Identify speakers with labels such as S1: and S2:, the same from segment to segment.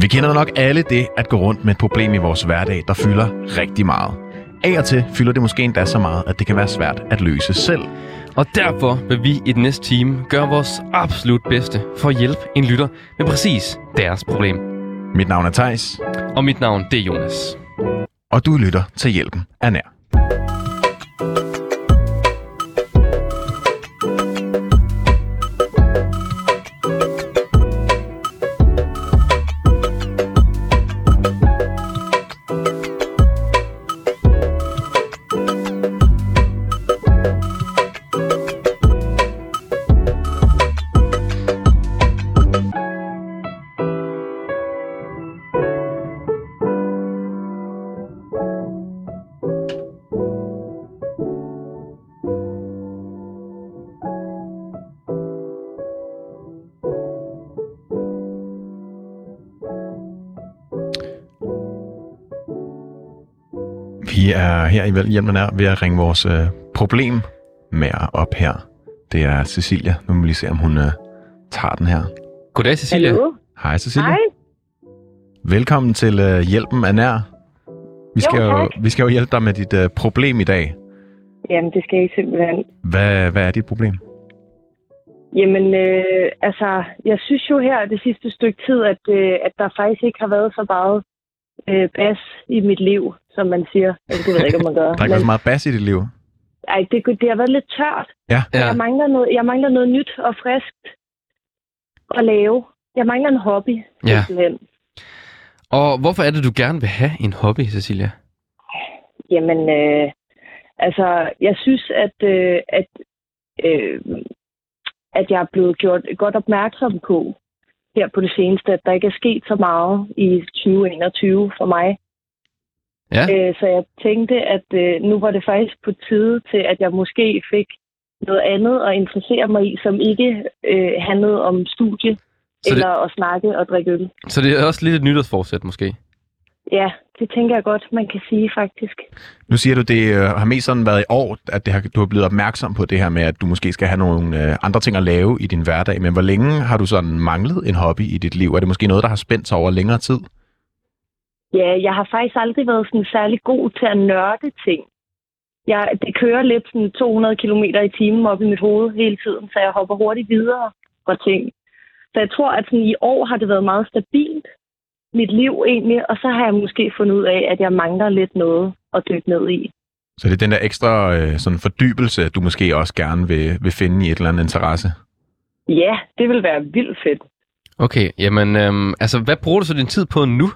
S1: Vi kender nok alle det at gå rundt med et problem i vores hverdag, der fylder rigtig meget. Af og til fylder det måske endda så meget, at det kan være svært at løse selv.
S2: Og derfor vil vi i den næste time gøre vores absolut bedste for at hjælpe en lytter med præcis deres problem.
S1: Mit navn er Tejs,
S2: Og mit navn, det er Jonas.
S1: og du lytter til Hjælpen er nær. Vi er her i Hjælpen er ved at ringe vores øh, problem med op her. Det er Cecilia. Nu må vi lige se, om hun øh, tager den her.
S2: Goddag, Cecilia.
S3: Hallo?
S1: Hej Cecilia.
S3: Hej.
S1: Velkommen til øh, Hjælpen er nær. Vi skal, jo,
S3: tak.
S1: vi skal jo hjælpe dig med dit øh, problem i dag.
S3: Jamen, det skal I simpelthen.
S1: Hvad, hvad er dit problem?
S3: Jamen, øh, altså, jeg synes jo her det sidste stykke tid, at, øh, at der faktisk ikke har været så meget øh, bas i mit liv, som man siger. Altså, det ved jeg ikke, om man gør.
S1: Der er ikke så meget bas i dit liv.
S3: ej, det, det har været lidt tørt.
S1: Ja.
S2: Ja.
S3: Jeg, mangler noget, jeg mangler noget nyt og friskt at lave. Jeg mangler en hobby,
S2: Ja.
S3: simpelthen.
S2: Og hvorfor er det, du gerne vil have en hobby, Cecilia?
S3: Jamen, øh, altså, jeg synes, at, øh, at, øh, at jeg er blevet gjort godt opmærksom på her på det seneste, at der ikke er sket så meget i 2021 for mig.
S2: Ja.
S3: Øh, så jeg tænkte, at øh, nu var det faktisk på tide til, at jeg måske fik noget andet at interessere mig i, som ikke øh, handlede om studie
S2: Så det-
S3: eller at snakke og drikke øl.
S2: Så det er også lidt et nytårsforsæt, måske?
S3: Ja, det tænker jeg godt, man kan sige faktisk.
S1: Nu siger du, det øh, har mest sådan været i år, at det har, du er blevet opmærksom på det her med, at du måske skal have nogle øh, andre ting at lave i din hverdag. Men hvor længe har du sådan manglet en hobby i dit liv? Er det måske noget, der har spændt sig over længere tid?
S3: Ja, jeg har faktisk aldrig været sådan særlig god til at nørde ting. Jeg, det kører lidt sådan 200 km i timen op i mit hoved hele tiden, så jeg hopper hurtigt videre fra ting. Så jeg tror, at sådan i år har det været meget stabilt, mit liv egentlig, og så har jeg måske fundet ud af, at jeg mangler lidt noget at dykke ned i.
S1: Så det er den der ekstra øh, sådan fordybelse, du måske også gerne vil, vil finde i et eller andet interesse.
S3: Ja, det vil være vildt fedt.
S2: Okay, jamen, øhm, altså, hvad bruger du så din tid på nu?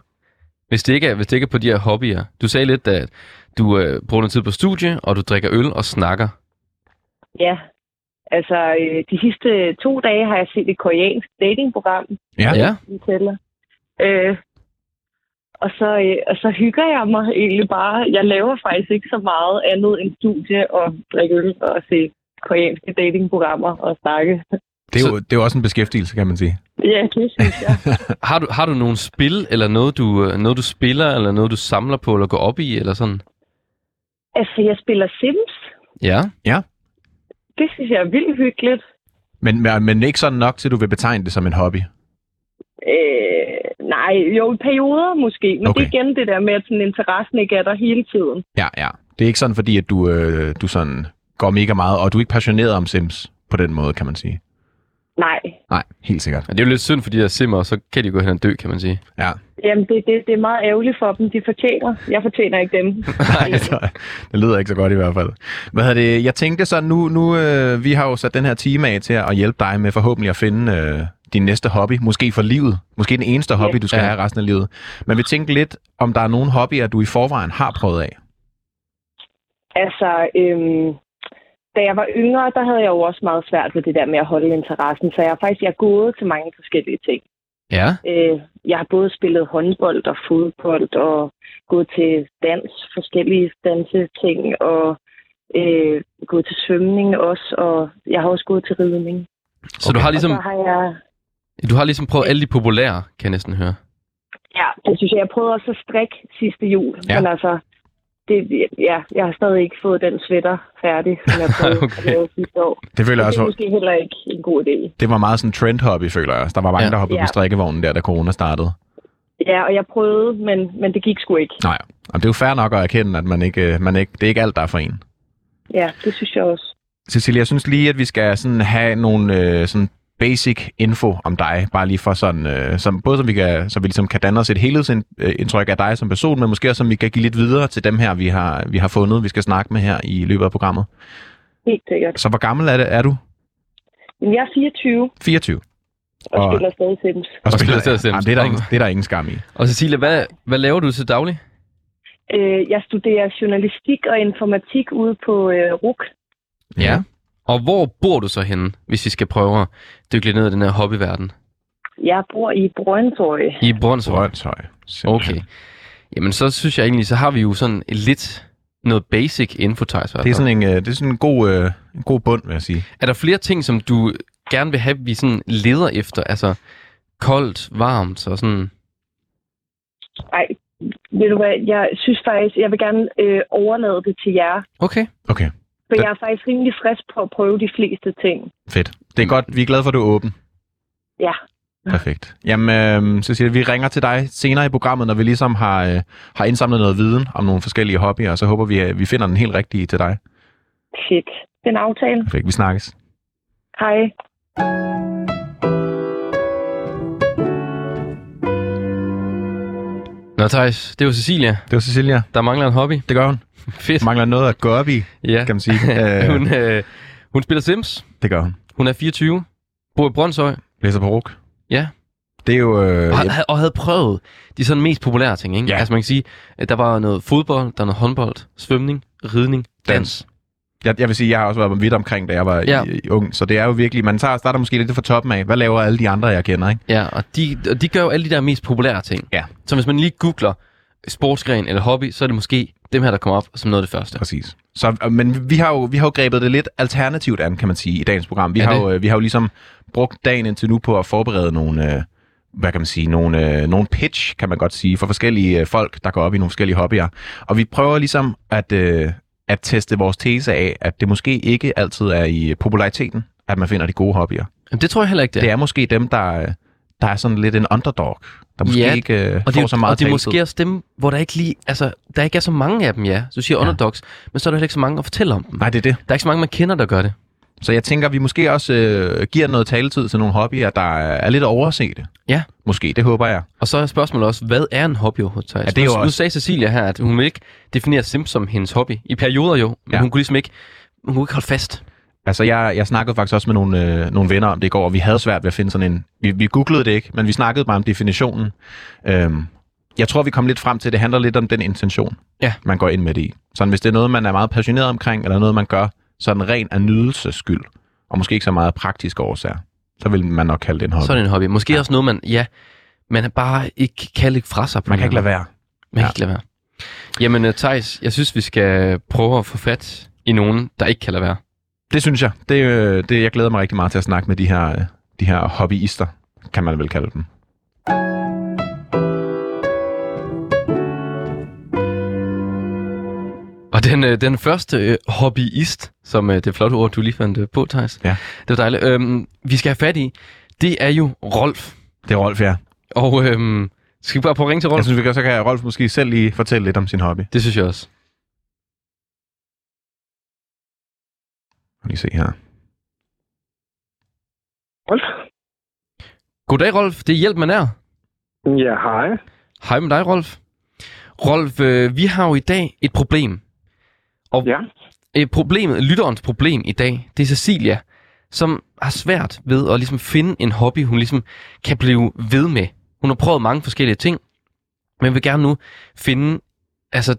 S2: Hvis det ikke er, hvis det ikke er på de her hobbyer. Du sagde lidt, at du øh, bruger din tid på studie, og du drikker øl og snakker.
S3: Ja, altså øh, de sidste to dage har jeg set et koreansk datingprogram,
S1: Ja.
S2: Ja.
S3: vi tæller. Øh, og, så, øh, og så hygger jeg mig egentlig bare. Jeg laver faktisk ikke så meget andet end studie og drikke øl og se koreanske datingprogrammer og snakke.
S1: Det er, jo, det er jo også en beskæftigelse, kan man sige.
S3: Ja, det synes jeg.
S2: Har du, har du nogle spil, eller noget du, øh, noget du spiller, eller noget du samler på, eller går op i, eller sådan?
S3: altså, jeg spiller Sims.
S2: Ja.
S3: Det synes jeg er vildt hyggeligt.
S1: Men, men- men ikke sådan nok til, at du vil betegne det som en hobby.
S3: Øh, nej, jo, i perioder måske. Men
S1: Okay.
S3: det er igen det der med, at sådan, interessen ikke er der hele tiden.
S1: Ja, ja. Det er ikke sådan, fordi at du, øh, du sådan går mega meget, og du er ikke passioneret om Sims på den måde, kan man sige.
S3: Nej,
S1: Nej, helt sikkert.
S2: Og det er jo lidt synd for de der simmer, og så kan de gå hen og dø, kan man sige.
S1: Ja.
S3: Jamen, det, det, det er meget ærgerligt for dem. De fortjener. Jeg fortjener ikke dem.
S1: Nej, altså, det lyder ikke så godt i hvert fald. Hvad hedder det? Jeg tænkte så, nu, nu øh, vi har jo sat den her time af til at hjælpe dig med forhåbentlig at finde øh, din næste hobby. Måske for livet. Måske den eneste hobby,
S3: Ja.
S1: du skal
S2: Ja.
S1: have resten af livet. Men vi tænkte lidt, om der er nogle hobbyer, du i forvejen har prøvet af.
S3: Altså, øhm, da jeg var yngre, der havde jeg jo også meget svært ved det der med at holde interessen. Så jeg har faktisk jeg er gået til mange forskellige ting.
S2: Ja.
S3: Øh, jeg har både spillet håndbold og fodbold og gået til dans, forskellige danseting og øh, gået til svømning også. Og jeg har også gået til ridning.
S2: Så okay. du har ligesom,
S3: har jeg...
S2: du har ligesom prøvet alle de populære, kan jeg næsten høre.
S3: Ja, det synes jeg. Jeg prøvede også at strikke sidste jul.
S1: Ja.
S3: Men altså, det, ja, jeg har stadig ikke fået den sweater færdig, som jeg prøvede
S2: Okay.
S3: at lave sidste år.
S1: Det føler jeg
S3: Det er
S1: også,
S3: måske heller ikke en god idé.
S1: det var meget sådan en trend hobby, føler jeg. Der var mange,
S2: Ja.
S1: der hoppede
S3: Ja.
S1: på strikkevognen der, da corona startede.
S3: Ja, og jeg prøvede, men, men det gik sgu ikke.
S1: Nej, og det er jo fair nok at erkende, at man ikke, øh, man ikke, det er ikke alt, der er for en.
S3: Ja, det synes jeg også.
S1: Cecilia, jeg synes lige, at vi skal sådan have nogle øh, sådan basic info om dig, bare lige for sådan, øh, som, både så vi, kan, så vi ligesom kan danne os et helhedsindtryk af dig som person, men måske også, som vi kan give lidt videre til dem her, vi har, vi har fundet, vi skal snakke med her i løbet af programmet.
S3: Helt sikkert.
S1: Så hvor gammel er, det, er du?
S3: Men jeg er 24
S1: 24.
S3: og,
S1: Og-
S3: og spiller stadig Sims.
S1: Og
S2: spiller stadig Sims.
S1: Jamen, det, er der ingen, det er der ingen skam i.
S2: Og Cecilia, hvad, hvad laver du til daglig?
S3: Øh, jeg studerer journalistik og informatik ude på øh, RUK.
S2: Og hvor bor du så henne, hvis vi skal prøve at dykke lidt ned i den her hobbyverden?
S3: Jeg bor i Brøndshøj.
S2: I Brøndshøj.
S1: Brøndshøj.
S2: Okay. Jamen, så synes jeg egentlig, så har vi jo sådan lidt noget basic info, Thijs.
S1: Det er sådan en, øh, det er sådan en god, øh, en god bund, vil jeg sige.
S2: Er der flere ting, som du gerne vil have, vi sådan leder efter? Altså koldt, varmt og sådan...
S3: Ej, ved du hvad, jeg synes faktisk, jeg vil gerne øh, overlade det til jer.
S2: Okay.
S1: Okay,
S3: For
S1: Ja.
S3: jeg er faktisk rimelig frisk på at prøve de fleste ting.
S1: fedt. Det er godt. Vi er glade for, at du er åben.
S3: Ja.
S1: Perfekt. Jamen, øh, Cecilia, vi ringer til dig senere i programmet, når vi ligesom har, øh, har indsamlet noget viden om nogle forskellige hobbyer, og så håber vi, at vi finder den helt rigtige til dig.
S3: Fedt. Den aftale.
S1: Perfekt. Vi snakkes.
S3: Hej.
S2: Nå, Thijs, det var Cecilia.
S1: Det var Cecilia.
S2: Der mangler en hobby.
S1: Det gør hun.
S2: Fedt.
S1: Mangler noget at gå op i,
S2: Ja.
S1: kan man sige. Øh,
S2: hun, øh, hun spiller Sims.
S1: det gør hun.
S2: Hun er 24. Bor i Brøndshøj.
S1: Læser på RUK.
S2: Ja.
S1: Det er jo... Øh,
S2: Og, og havde prøvet de sådan mest populære ting, ikke?
S1: Ja.
S2: Altså man kan sige, at der var noget fodbold, der var noget håndbold, svømning, ridning, dans.
S1: jeg, jeg vil sige, jeg har også været vidt omkring, da jeg var
S2: ja.
S1: i, i ung, så det er jo virkelig... Man tager, starter måske lidt fra toppen af. Hvad laver alle de andre, jeg kender, ikke?
S2: Ja, og de, og de gør jo alle de der mest populære ting.
S1: Ja.
S2: Så hvis man lige googler sportsgren eller hobby, så er det måske dem her, der kommer op som noget af det første.
S1: Præcis. Så, øh, men vi har, jo, vi har jo grebet det lidt alternativt an, kan man sige, i dagens program. Vi,
S2: Er
S1: har
S2: det?
S1: jo, øh, vi har jo ligesom brugt dagen indtil nu på at forberede nogle, øh, hvad kan man sige, nogle, øh, nogle pitch, kan man godt sige, for forskellige øh, folk, der går op i nogle forskellige hobbyer. Og vi prøver ligesom at, øh, at teste vores tese af, at det måske ikke altid er i populariteten, at man finder de gode hobbyer.
S2: Jamen, det tror jeg heller ikke, det
S1: Det
S2: er.
S1: er måske dem, der, der er sådan lidt en underdog, der måske
S2: Ja,
S1: ikke øh,
S2: Og det,
S1: får så meget
S2: og det er måske også dem, hvor der ikke lige, altså, der ikke er så mange af dem, ja. Så du siger
S1: Ja.
S2: underdogs, men så er der heller ikke så mange at fortælle om dem.
S1: Nej, det er det.
S2: Der er ikke så mange, man kender, der gør det.
S1: Så jeg tænker, vi måske også øh, giver noget taletid til nogle hobbyer, der er lidt oversete.
S2: Ja.
S1: Måske, det håber jeg.
S2: Og så er spørgsmålet også, hvad er en hobby overhovedet?
S1: Ja, det er jo
S2: nu, nu
S1: også-
S2: sagde Cecilia her, at hun vil ikke definere Sims som hendes hobby. I perioder jo, men
S1: Ja.
S2: hun kunne ligesom ikke, hun kunne ikke holde fast.
S1: Altså, jeg, jeg snakkede faktisk også med nogle, øh, nogle venner om det i går, og vi havde svært ved at finde sådan en... Vi, vi googlede det ikke, men vi snakkede bare om definitionen. Øhm, jeg tror, vi kom lidt frem til, at det handler lidt om den intention,
S2: Ja.
S1: man går ind med det i. Så hvis det er noget, man er meget passioneret omkring, eller noget, man gør sådan ren af nydelses skyld, og måske ikke så meget praktisk årsager, så vil man nok kalde det en hobby.
S2: Så det en hobby. Måske
S1: Ja.
S2: også noget, man, ja, man bare ikke kan lægge fra sig. På
S1: man kan ikke lade være.
S2: Man kan
S1: Ja.
S2: ikke lade være. Jamen, uh, Thijs, jeg synes, vi skal prøve at få fat i nogen, der ikke kan lade være.
S1: Det synes jeg. Det, øh, det, jeg glæder mig rigtig meget til at snakke med de her, øh, de her hobbyister, kan man vel kalde dem.
S2: Og den, øh, den første øh, hobbyist, som øh, det flotte ord, du lige fandt øh, på, Thijs.
S1: Ja.
S2: Det var dejligt. Øhm, vi skal have fat i, det er jo Rolf.
S1: Det er Rolf, ja.
S2: Og øhm, skal vi bare prøve at ringe til Rolf?
S1: Jeg synes, vi kan, så kan Rolf måske selv lige fortælle lidt om sin hobby.
S2: Det synes jeg også.
S1: Lige se her.
S4: Rolf?
S2: Goddag, Rolf. Det er Hjælp, man er.
S4: Ja, hej.
S2: Hej med dig, Rolf. Rolf, øh, vi har jo i dag et problem. Og
S4: Ja.
S2: øh, problemet, lytterens problem i dag, det er Cecilia, som har svært ved at ligesom finde en hobby, hun ligesom kan blive ved med. Hun har prøvet mange forskellige ting, men vil gerne nu finde altså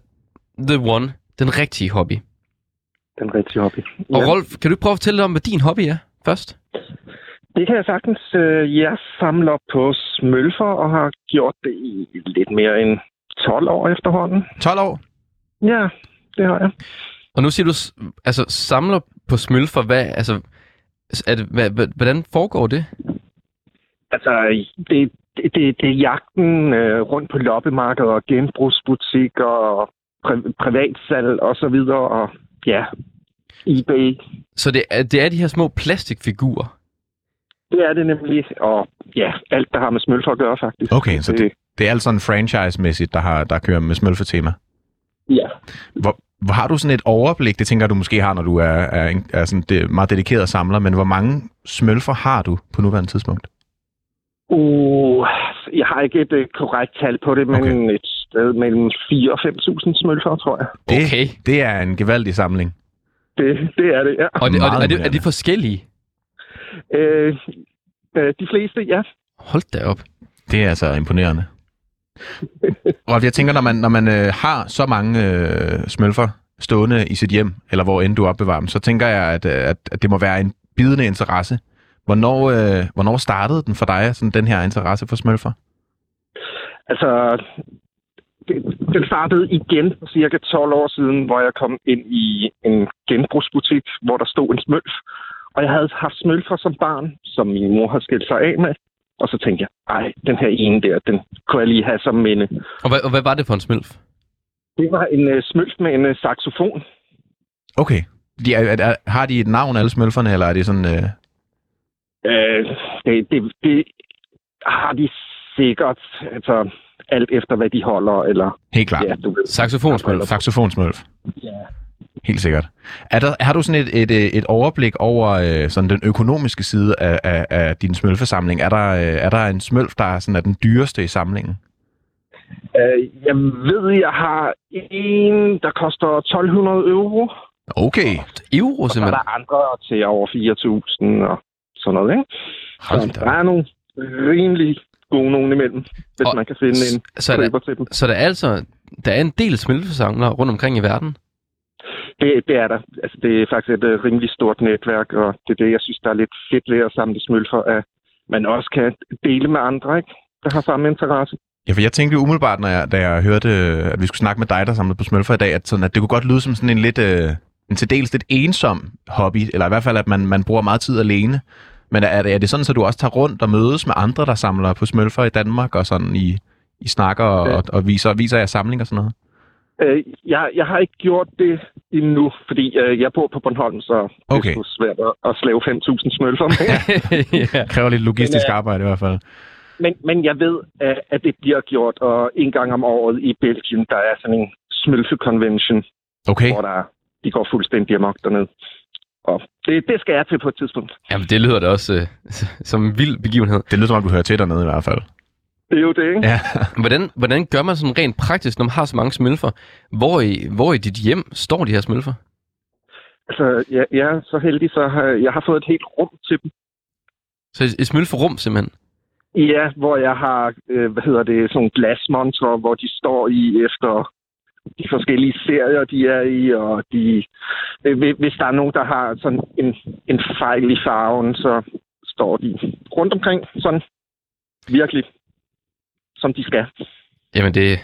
S2: the one, den rigtige hobby.
S4: Den rigtige hobby.
S2: Og Rolf, kan du prøve at fortælle lidt om, hvad din hobby er først?
S4: Det kan jeg sagtens. Øh, Jeg samler på smølfer og har gjort det i lidt mere end 12 år efterhånden.
S1: 12 år?
S4: Ja, det har jeg.
S2: Og nu siger du, altså samler på smølfer, hvad, altså, er det, hvad, hvad, hvordan foregår det?
S4: Altså, det, det, det, det er jagten øh, rundt på loppemarkeder og genbrugsbutikker og pri- privatsalg og så videre. Og ja, eBay.
S2: Så det er, det er de her små plastikfigurer.
S4: Det er det nemlig. Og ja, alt, der har med smølfer at gøre, faktisk.
S1: Okay, så det, Det er altså sådan franchise-mæssigt, der, har, der kører med smølfetema.
S4: Ja.
S1: Hvor, hvor har du sådan et overblik, det tænker jeg, du måske har, når du er, er, en- er sådan det, meget dedikeret samler, men hvor mange smølfer har du på nuværende tidspunkt?
S4: Uh, jeg har ikke et uh, korrekt tal på det, men
S1: okay.
S4: et sted mellem 4 og 5.000 smølfer, tror jeg.
S1: Det,
S2: Okay.
S1: det er en gevaldig samling.
S4: Det, det er det, ja.
S2: Og, det, og,
S1: Meget
S2: er, det, er de forskellige?
S4: Øh, øh, de fleste, ja.
S2: Hold da op.
S1: Det er altså imponerende. Og jeg tænker, når man, når man øh, har så mange øh, smølfer stående i sit hjem, eller hvor end du opbevarer dem, så tænker jeg, at, øh, at, at det må være en bidende interesse. Hvornår, øh, hvornår startede den for dig, sådan den her interesse for smølfer?
S4: Altså, den startede igen for cirka 12 år siden, hvor jeg kom ind i en genbrugsbutik, hvor der stod en smølf. Og jeg havde haft smølfer som barn, som min mor havde skilt sig af med. Og så tænkte jeg, ej, den her ene der, den kunne jeg lige have som minde.
S2: Og hvad, og hvad var det for en smølf?
S4: Det var en uh, smølf med en uh, saxofon.
S1: Okay. De er, er, er, har de et navn, alle smølferne, eller er det sådan... Øh...
S4: Øh, det, det, det har de sikkert, altså alt efter hvad de holder, eller
S1: Helt klart.
S4: ja.
S2: Saxofonsmølf.
S1: Saxofonsmølf.
S4: Ja.
S1: Helt sikkert. Er der, har du sådan et, et, øh, et overblik over øh, sådan den økonomiske side af, af, af din smølfesamling? Er der, øh, er der en smølf, der er, sådan, er den dyreste i samlingen?
S4: Øh, jeg ved, jeg har en, der koster 1200 euro.
S1: Okay.
S2: Euro
S4: Og så er
S2: simpelthen.
S4: der andre til over 4.000 og sådan noget, ikke?
S1: Hold
S4: Så der er nogle rimelig gode nogen imellem, hvis
S2: Og
S4: man kan finde en
S2: Så er der,
S4: køber til dem.
S2: så der er altså der er en del smølfesamlere rundt omkring i verden.
S4: Det, det er der. Altså, det er faktisk et uh, rimelig stort netværk, og det er det, jeg synes, der er lidt fedt ved at samle smølfer, at man også kan dele med andre, ikke? der har samme interesse.
S1: Ja, for jeg tænkte umiddelbart, når jeg, da jeg hørte, at vi skulle snakke med dig, der samlede på smølfer i dag, at, sådan, at det kunne godt lyde som sådan en lidt, øh, en til dels lidt ensom hobby, eller i hvert fald, at man, man bruger meget tid alene. Men er det, er det sådan, at du også tager rundt og mødes med andre, der samler på smølfer i Danmark, og sådan i, i snakker og,
S4: Ja.
S1: og, og viser, viser jer samling og sådan noget?
S4: Øh, jeg, jeg har ikke gjort det endnu, fordi øh, jeg bor på Bornholm, så
S1: Okay.
S4: det er svært at, at slæve 5.000 smølfer med.
S2: ja.
S1: Kræver lidt logistisk
S4: Men, øh,
S1: arbejde i hvert fald.
S4: men, men jeg ved, at, at det bliver gjort, og en gang om året i Belgien, der er sådan en smølfe-convention,
S1: Okay.
S4: hvor der, de går fuldstændig amok dernede. Og det, det skal jeg til på et tidspunkt.
S2: Jamen, det lyder da også øh, som en vild begivenhed.
S1: Det lyder som om, du hører til dernede i hvert fald.
S4: Det er jo det, ikke?
S1: Ja.
S2: Hvordan, hvordan gør man sådan rent praktisk, når man har så mange smølfer? Hvor i, hvor i dit hjem står de her smølfer?
S4: Altså, jeg, jeg er så heldig, så har, jeg har fået et helt rum til dem.
S2: Så et, et smølferum simpelthen.
S4: Ja, hvor jeg har, øh, hvad hedder det, sådan nogle glasmontre, hvor de står i efter de forskellige serier, de er i, og de, hvis- der er nogen, der har sådan en, en fejl i farven, så står de rundt omkring sådan virkelig, som de skal.
S2: Jamen, det,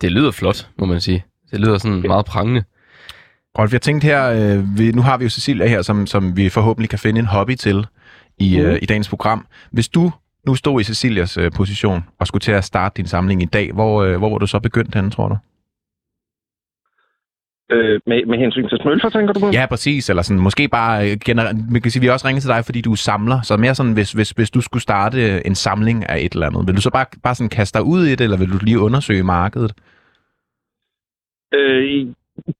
S2: det lyder flot, må man sige. Det lyder sådan meget prangende.
S1: Rolf, jeg tænkte her, øh, vi, nu har vi jo Cecilia her, som, som vi forhåbentlig kan finde en hobby til i,
S4: Mhm.
S1: øh, i dagens program. Hvis du nu stod i Cecilias øh, position og skulle til at starte din samling i dag, hvor, øh, hvor var du så begyndt henne, tror du?
S4: Øh, med, med hensyn til smølfer, tænker du på?
S1: Ja, præcis. Eller sådan, måske bare øh, generelt. Man kan sige, vi også ringet til dig, fordi du er samler. Så mere sådan, hvis, hvis, hvis du skulle starte en samling af et eller andet, vil du så bare, bare sådan kaste dig ud i det, eller vil du lige undersøge markedet?
S4: Øh,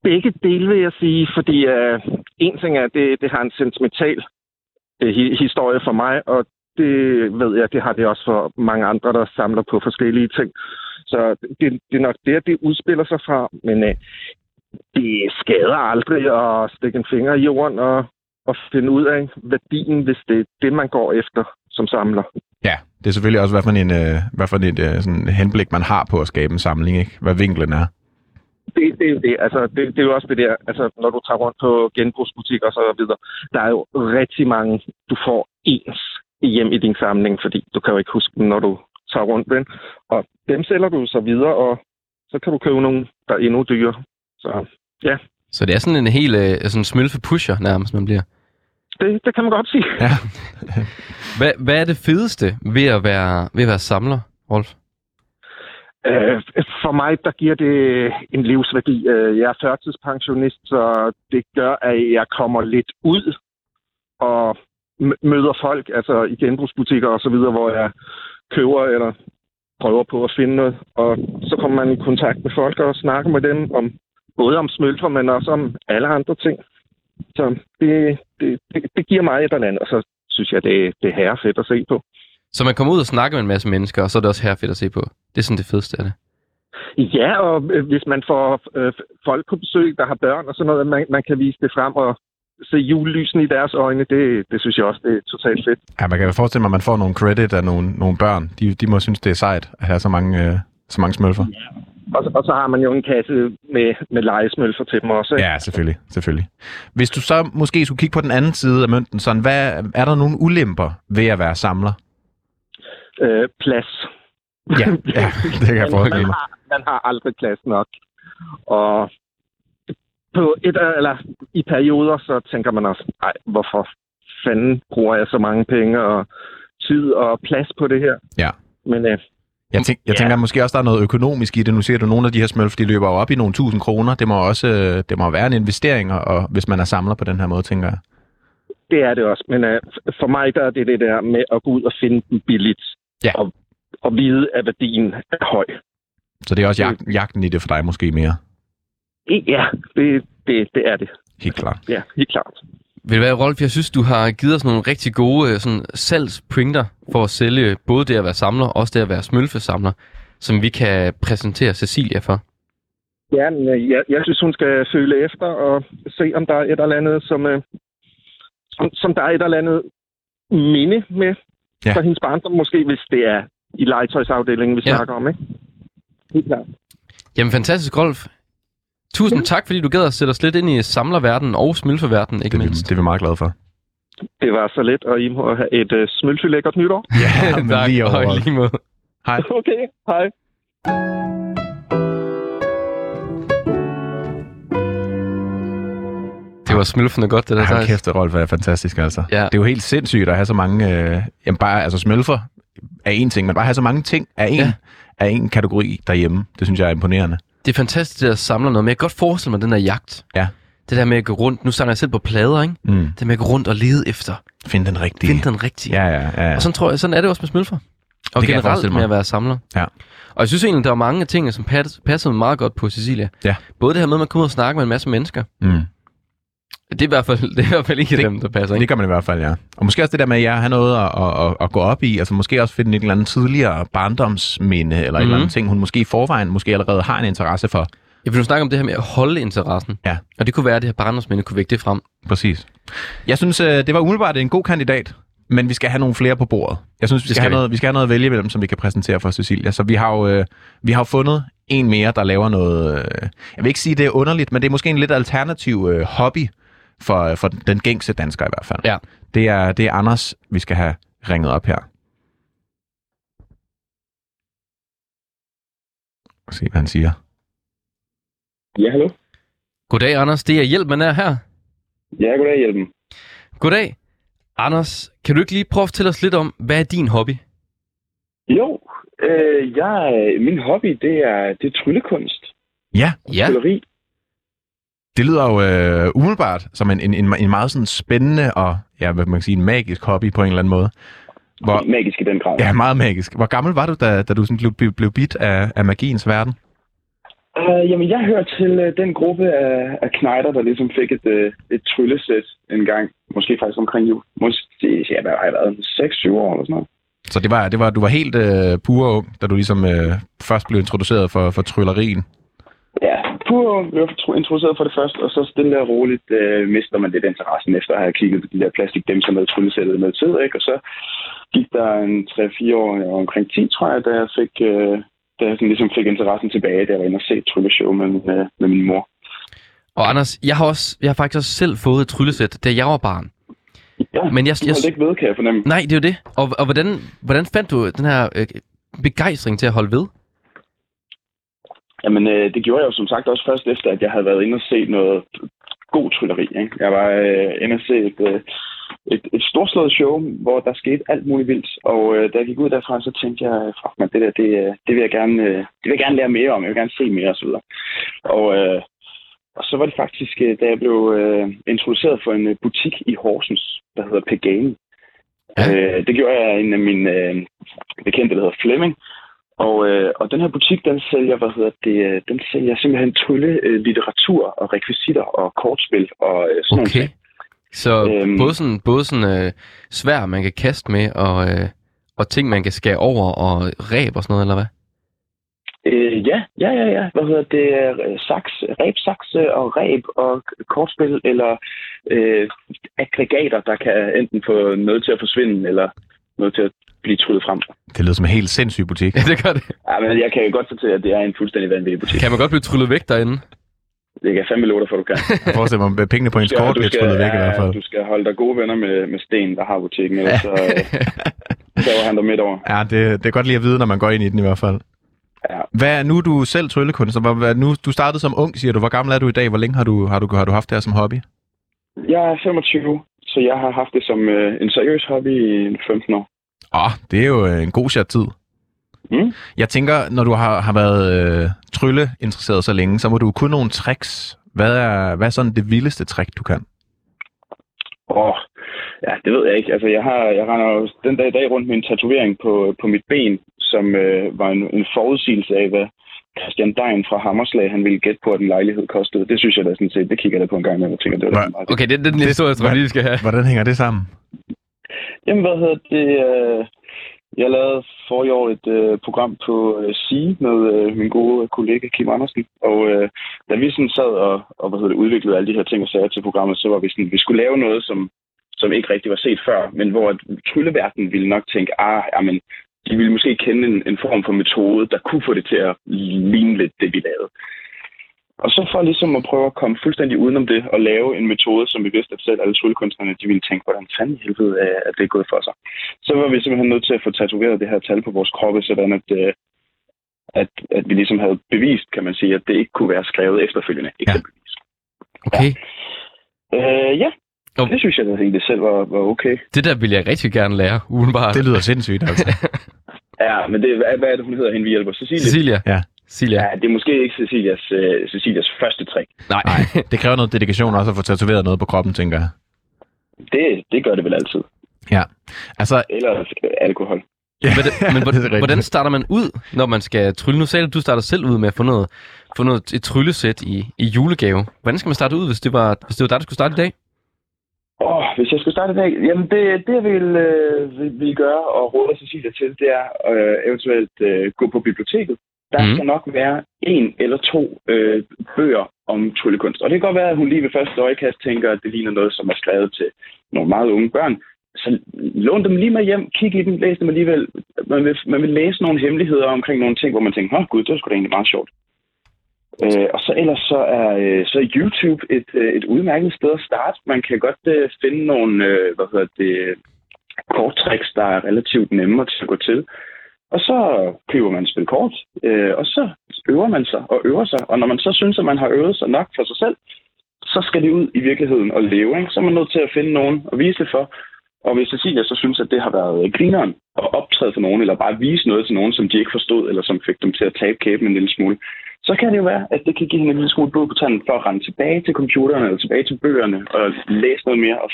S4: begge dele vil jeg sige, fordi øh, en ting er, at det, det har en sentimental øh, hi- historie for mig, og det ved jeg, det har det også for mange andre, der samler på forskellige ting. Så det, det er nok det, det udspiller sig fra, men øh, det skader aldrig at stikke en finger i jorden og, og finde ud af værdien, hvis det er det, man går efter som samler.
S1: Ja, det er selvfølgelig også, hvad for en, øh, hvad for en øh, sådan henblik man har på at skabe en samling, ikke? Hvad vinklen er.
S4: Det, det er jo det. Altså, det, det er jo også det der, altså, når du tager rundt på genbrugsbutikker og så videre. Der er jo rigtig mange, du får ens hjem i din samling, fordi du kan jo ikke huske dem, når du tager rundt med den. Og dem sælger du så videre, og så kan du købe nogle, der er endnu dyrere. Så
S2: Så det er sådan en hel øh, sådan smølfe-pusher nærmest, man bliver.
S4: det, det kan man godt sige.
S1: Ja.
S2: Hvad, hvad er det fedeste ved at være, ved at være samler, Rolf?
S4: Øh, for mig, der giver det en livsværdi. Øh, Jeg er førtidspensionist, så det gør, at jeg kommer lidt ud og møder folk, altså i genbrugsbutikker og så videre, hvor jeg køber eller prøver på at finde noget. Og så kommer man i kontakt med folk og snakker med dem om både om smølfer, men også om alle andre ting. Så det, det, det, det giver mig et eller andet, og så synes jeg, det, det er herre fedt at se på.
S2: Så man kommer ud og snakker med en masse mennesker, og så er det også her fedt at se på. Det er sådan det fedeste af det.
S4: Ja, og øh, hvis man får øh, folk på besøg, der har børn og sådan noget, man, man kan vise det frem og se julelysen i deres øjne, det, det synes jeg også, det er totalt fedt.
S1: Ja, man kan jo forestille mig, at man får nogle credit af nogle, nogle børn. De, de må synes, det er sejt at have så mange, øh, så mange smølfer.
S4: Og, og så har man jo en kasse med, med lejesmølfer til dem også. Ikke?
S1: Ja, selvfølgelig, selvfølgelig. Hvis du så måske skulle kigge på den anden side af mønten, sådan, hvad, er der nogle ulemper ved at være samler?
S4: Øh, plads.
S1: Ja, ja det kan jeg
S4: man,
S1: forestille mig.
S4: har, man har aldrig plads nok. Og på et, eller i perioder, så tænker man også, nej, hvorfor fanden bruger jeg så mange penge og tid og plads på det her?
S1: Ja.
S4: Men øh,
S1: Jeg, tænk, jeg
S4: Ja.
S1: tænker måske også, der er noget økonomisk i det. Nu ser du, nogle af de her smølfer, de løber jo op i nogle tusind kroner. Det må også øh, det må være en investering, og hvis man er samler på den her måde, tænker jeg.
S4: det er det også. Men øh, for mig der er det det der med at gå ud og finde den billigt.
S1: Ja.
S4: Og, og vide, at værdien er høj.
S1: Så det er også jagt, jagten i det for dig måske mere.
S4: Ja, det, det, det er det.
S1: Helt klart.
S4: Ja, helt klart.
S2: Vil det være, Rolf, jeg synes, du har givet os nogle rigtig gode øh, sådan, salgsprinter for at sælge både det at være samler, og også det at være smølfesamler, som vi kan præsentere Cecilia for.
S4: Ja, men øh, jeg, jeg synes, hun skal føle efter og se, om der er et eller andet, som, øh, som, som der er et eller andet minde med
S1: Ja.
S4: for hendes barndom. Måske hvis det er i legetøjsafdelingen, vi
S2: ja.
S4: snakker om, ikke? Helt klart.
S2: Jamen, fantastisk, Rolf. Tusind tak, fordi du gad at sætte os lidt ind i samlerverdenen og smølfeverdenen, ikke
S1: Det, er vi-
S2: mindst.
S1: det er vi meget glade for.
S4: Det var så let, og I må have et øh, smølfy lækkert nytår.
S1: Ja, men
S2: tak,
S1: lige over.
S2: lige måde.
S1: Hej.
S4: Okay, hej.
S2: Det var smølfende godt, det der,
S1: Hold
S2: Thijs.
S1: kæft, det Rolf er fantastisk, altså.
S2: Ja.
S1: Det er jo helt sindssygt at have så mange... Øh, jamen bare, altså smølfer er en ting, men bare have så mange ting af en,
S2: ja.
S1: af en kategori derhjemme. Det synes jeg er imponerende.
S2: Det er fantastisk, at samle noget, men jeg kan godt forestille mig den der jagt.
S1: Ja.
S2: Det der med at gå rundt, nu samler jeg selv på plader, ikke?
S1: Mm.
S2: Det med at gå rundt og lede efter,
S1: Find den rigtige.
S2: finde den rigtige.
S1: Ja, ja, ja. ja.
S2: Og sådan tror jeg, sådan er det også med smølfer. Og
S1: Det
S2: generelt med at være samler.
S1: Ja.
S2: Og jeg synes egentlig, der var mange tingene, som pas- passede meget godt på Cecilia.
S1: Ja.
S2: Både det her med, at man kommer ud og snakker med en masse mennesker.
S1: Mm.
S2: Det er i hvert fald, det er i hvert fald ikke
S1: Det-
S2: dem, der passer. Ikke?
S1: Det gør man i hvert fald, ja. Og måske også det der med, at jeg har noget at, at, at, at gå op i. Altså måske også finde et eller andet tidligere barndomsminde, eller mm-hmm. et eller
S2: Mhm.
S1: andet ting, hun måske i forvejen måske allerede har en interesse for.
S2: Jeg vil nu snakke om det her med at holde interessen.
S1: Ja.
S2: Og det kunne være, at det her barndomsminde kunne vække det frem.
S1: Præcis. Jeg synes, øh, det var umiddelbart en god kandidat, men vi skal have nogle flere på bordet. Jeg synes, vi skal,
S2: skal
S1: have
S2: vi.
S1: noget, vi skal have noget at vælge imellem, som vi kan præsentere for Cecilia. Så vi har jo øh, vi har fundet en mere, der laver noget... Øh, jeg vil ikke sige, det er underligt, men det er måske en lidt alternativ øh, hobby for, for den gængse dansker i hvert fald.
S2: Ja.
S1: Det er, det er Anders, vi skal have ringet op her. Se, hvad han siger.
S5: Ja, hallo.
S2: Goddag, Anders. Det er hjælp, man er her.
S5: Ja, goddag, Hjelmen.
S2: Goddag. Anders, kan du ikke lige prøve at fortælle os lidt om, hvad er din hobby?
S5: Jo, øh, jeg, min hobby, det er, det er tryllekunst.
S1: Ja,
S2: Ja.
S5: Trylleri.
S1: Det lyder jo øh, umiddelbart som en, en, en, en meget sådan spændende og, ja, hvad man kan sige, en magisk hobby på en eller anden måde. Hvor,
S5: Magisk i den grad.
S1: ja, meget magisk. Hvor gammel var du, da, da du sådan blev, blev, blev bit af, af magiens verden?
S5: Uh, jamen, jeg hører til uh, den gruppe af, af knejder, der ligesom fik et, uh, et tryllesæt en gang. Måske faktisk omkring jul. Måske, ja, hvad har jeg været? 6-7 år eller sådan noget.
S1: Så det var, det var, du var helt øh, pur ung, da du ligesom øh, først blev introduceret for, for tryllerien.
S5: Pur blev jeg introduceret for det første, og så stille og roligt uh, mister man lidt interessen efter at have kigget på de der plastikdæmser med tryllesættet med tid, ikke? Og så gik der en 3-4 år, jeg var omkring 10, tror jeg, da jeg fik, uh, da jeg sådan ligesom fik interessen tilbage, da jeg var inde og se trylleshow med, min, uh, med min mor.
S2: Og Anders, jeg har, også, jeg har faktisk også selv fået et tryllesæt, da jeg var barn.
S5: Ja,
S2: Men jeg, jeg,
S5: holdt ikke ved, kan jeg fornemme.
S2: nej, det er jo det. Og, og hvordan, hvordan fandt du den her øh, begejstring til at holde ved?
S5: Jamen, øh, det gjorde jeg jo som sagt også først efter, at jeg havde været inde og set noget god trylleri. Ikke? Jeg var øh, inde og se et, øh, et, et storslået show, hvor der skete alt muligt vildt. Og øh, da jeg gik ud derfra, så tænkte jeg, fuck man, det der, det, øh, det, vil jeg gerne, øh, det vil jeg gerne lære mere om. Jeg vil gerne se mere osv. Og, øh, og så var det faktisk, øh, da jeg blev øh, introduceret for en øh, butik i Horsens, der hedder Pegane.
S2: Ja.
S5: Øh, det gjorde jeg en af mine øh, bekendte, der hedder Flemming. Og, øh, og den her butik, den sælger, hvad hedder det, øh, den sælger simpelthen trylle øh, litteratur og rekvisitter og kortspil og øh, sådan
S2: Okay.
S5: nogle ting.
S2: Så
S5: Øhm.
S2: både sådan, både sådan øh, svær, man kan kaste med, og, øh, og ting, man kan skære over, og ræb og sådan noget, eller hvad?
S5: Øh, ja, ja, ja, ja. Hvad hedder det? Øh, Saks, ræbsakse og ræb og kortspil eller øh, aggregater, der kan enten få noget til at forsvinde eller noget til at blive tryllet frem.
S1: Det lyder som en helt sindssyg butik.
S2: Ja, det gør det.
S5: Ja, men jeg kan jo godt fortælle, at det er en fuldstændig vanvittig butik.
S2: Kan man godt blive tryllet væk derinde?
S5: Det kan jeg fandme love dig for, du kan.
S1: Jeg forestiller mig, at pengene på ens kort bliver tryllet væk i hvert fald.
S5: Du skal holde dig gode venner med, med Sten, der har butikken, ellers så, øh, han der midt over.
S1: Ja, det, det er godt lige at vide, når man går ind i den i hvert fald.
S5: Ja.
S1: Hvad er nu du selv tryllekunstner? Hvad, nu, du startede som ung, siger du. Hvor gammel er du i dag? Hvor længe har du, har du, har du haft det her som hobby?
S5: Jeg er 25, så jeg har haft det som øh, en seriøs hobby i 15 år.
S1: Åh, det er jo øh, en god chat tid.
S5: Mm.
S1: Jeg tænker, når du har, har været øh, trylleinteresseret så længe, så må du kunne nogle tricks. Hvad er, hvad er sådan det vildeste trick, du kan?
S5: Åh, ja, det ved jeg ikke. Altså, jeg, har, jeg render jo den dag i dag rundt med en tatovering på, på mit ben, som øh, var en, en forudsigelse af, hvad Christian Dein fra Hammerslag, han ville gætte på, at en lejlighed kostede. Det synes jeg da sådan set, det kigger jeg da på en gang, med og tænker, det var
S1: Hva?
S5: meget.
S2: Okay, det, det er den historie, jeg tror, lige vi skal have.
S1: Hvordan hænger det sammen?
S5: Jamen, hvad hedder det? Øh, jeg lavede for i år et øh, program på øh, med øh, min gode kollega Kim Andersen. Og øh, da vi sådan sad og, og hvad hedder det, udviklede alle de her ting og sager til programmet, så var vi sådan, vi skulle lave noget, som, som ikke rigtig var set før, men hvor trylleverdenen ville nok tænke, ah, jamen, de ville måske kende en, en form for metode, der kunne få det til at ligne lidt det, vi lavede. Og så for ligesom at prøve at komme fuldstændig udenom det og lave en metode, som vi vidste, at selv alle tryllekunstnerne, de ville tænke, hvordan fanden i helvede er at det er gået for sig. Så var vi simpelthen nødt til at få tatoveret det her tal på vores kroppe, sådan at, øh, at, at vi ligesom havde bevist, kan man sige, at det ikke kunne være skrevet efterfølgende, eksempelvis.
S2: Okay.
S5: Øh, ja,
S2: Og-
S5: det synes jeg da egentlig selv var, var okay.
S2: Det der vil jeg rigtig gerne lære, udenbart.
S1: Det lyder sindssygt, altså.
S5: Ja, men det, hvad, hvad er det, hun hedder, hende vi hjælper? Cecilie?
S2: Cecilia.
S1: Ja.
S2: Cecilia.
S5: Ja, det er måske ikke Cecilias, uh, Cecilias første trick.
S2: Nej.
S1: Det kræver noget dedikation også at få tatoveret noget på kroppen, tænker jeg.
S5: Det, det gør det vel altid.
S1: Ja. Altså,
S5: Eller øh, alkohol.
S1: ja,
S2: Men, det, men
S1: det er
S2: hvordan, hvordan starter man ud, når man skal trylle? Nu sagde du, du starter selv ud med at få noget, få noget et tryllesæt i, i julegave. Hvordan skal man starte ud, hvis det var, hvis det var dig, der skulle starte i dag?
S5: Åh, oh, hvis jeg skulle starte i dag, jamen det, det jeg vil, øh, vil, vil gøre og råde Cecilia til, det er øh, eventuelt øh, gå på biblioteket. Der mm. skal nok være en eller to øh, bøger om tryllekunst. Og det kan godt være, at hun lige ved første øjekast tænker, at det ligner noget, som er skrevet til nogle meget unge børn. Så lån dem lige med hjem, kig i dem, læs dem alligevel. Man vil, man vil læse nogle hemmeligheder omkring nogle ting, hvor man tænker, åh gud, det er sgu da egentlig meget sjovt. Øh, og så ellers så er, øh, så er YouTube et, øh, et udmærket sted at starte. Man kan godt øh, finde nogle, øh, hvad hedder det, korttricks, der er relativt nemmere til at gå til. Og så køber man et spil kort, øh, og så øver man sig og øver sig. Og når man så synes, at man har øvet sig nok for sig selv, så skal det ud i virkeligheden og leve. Ikke? Så er man nødt til at finde nogen og vise det for. Og hvis Cecilia så synes, at det har været grineren at optræde for nogen, eller bare vise noget til nogen, som de ikke forstod, eller som fik dem til at tabe kæben en lille smule, så kan det jo være, at det kan give hende en lille smule blod på tanden for at rende tilbage til computeren eller tilbage til bøgerne og læse noget mere og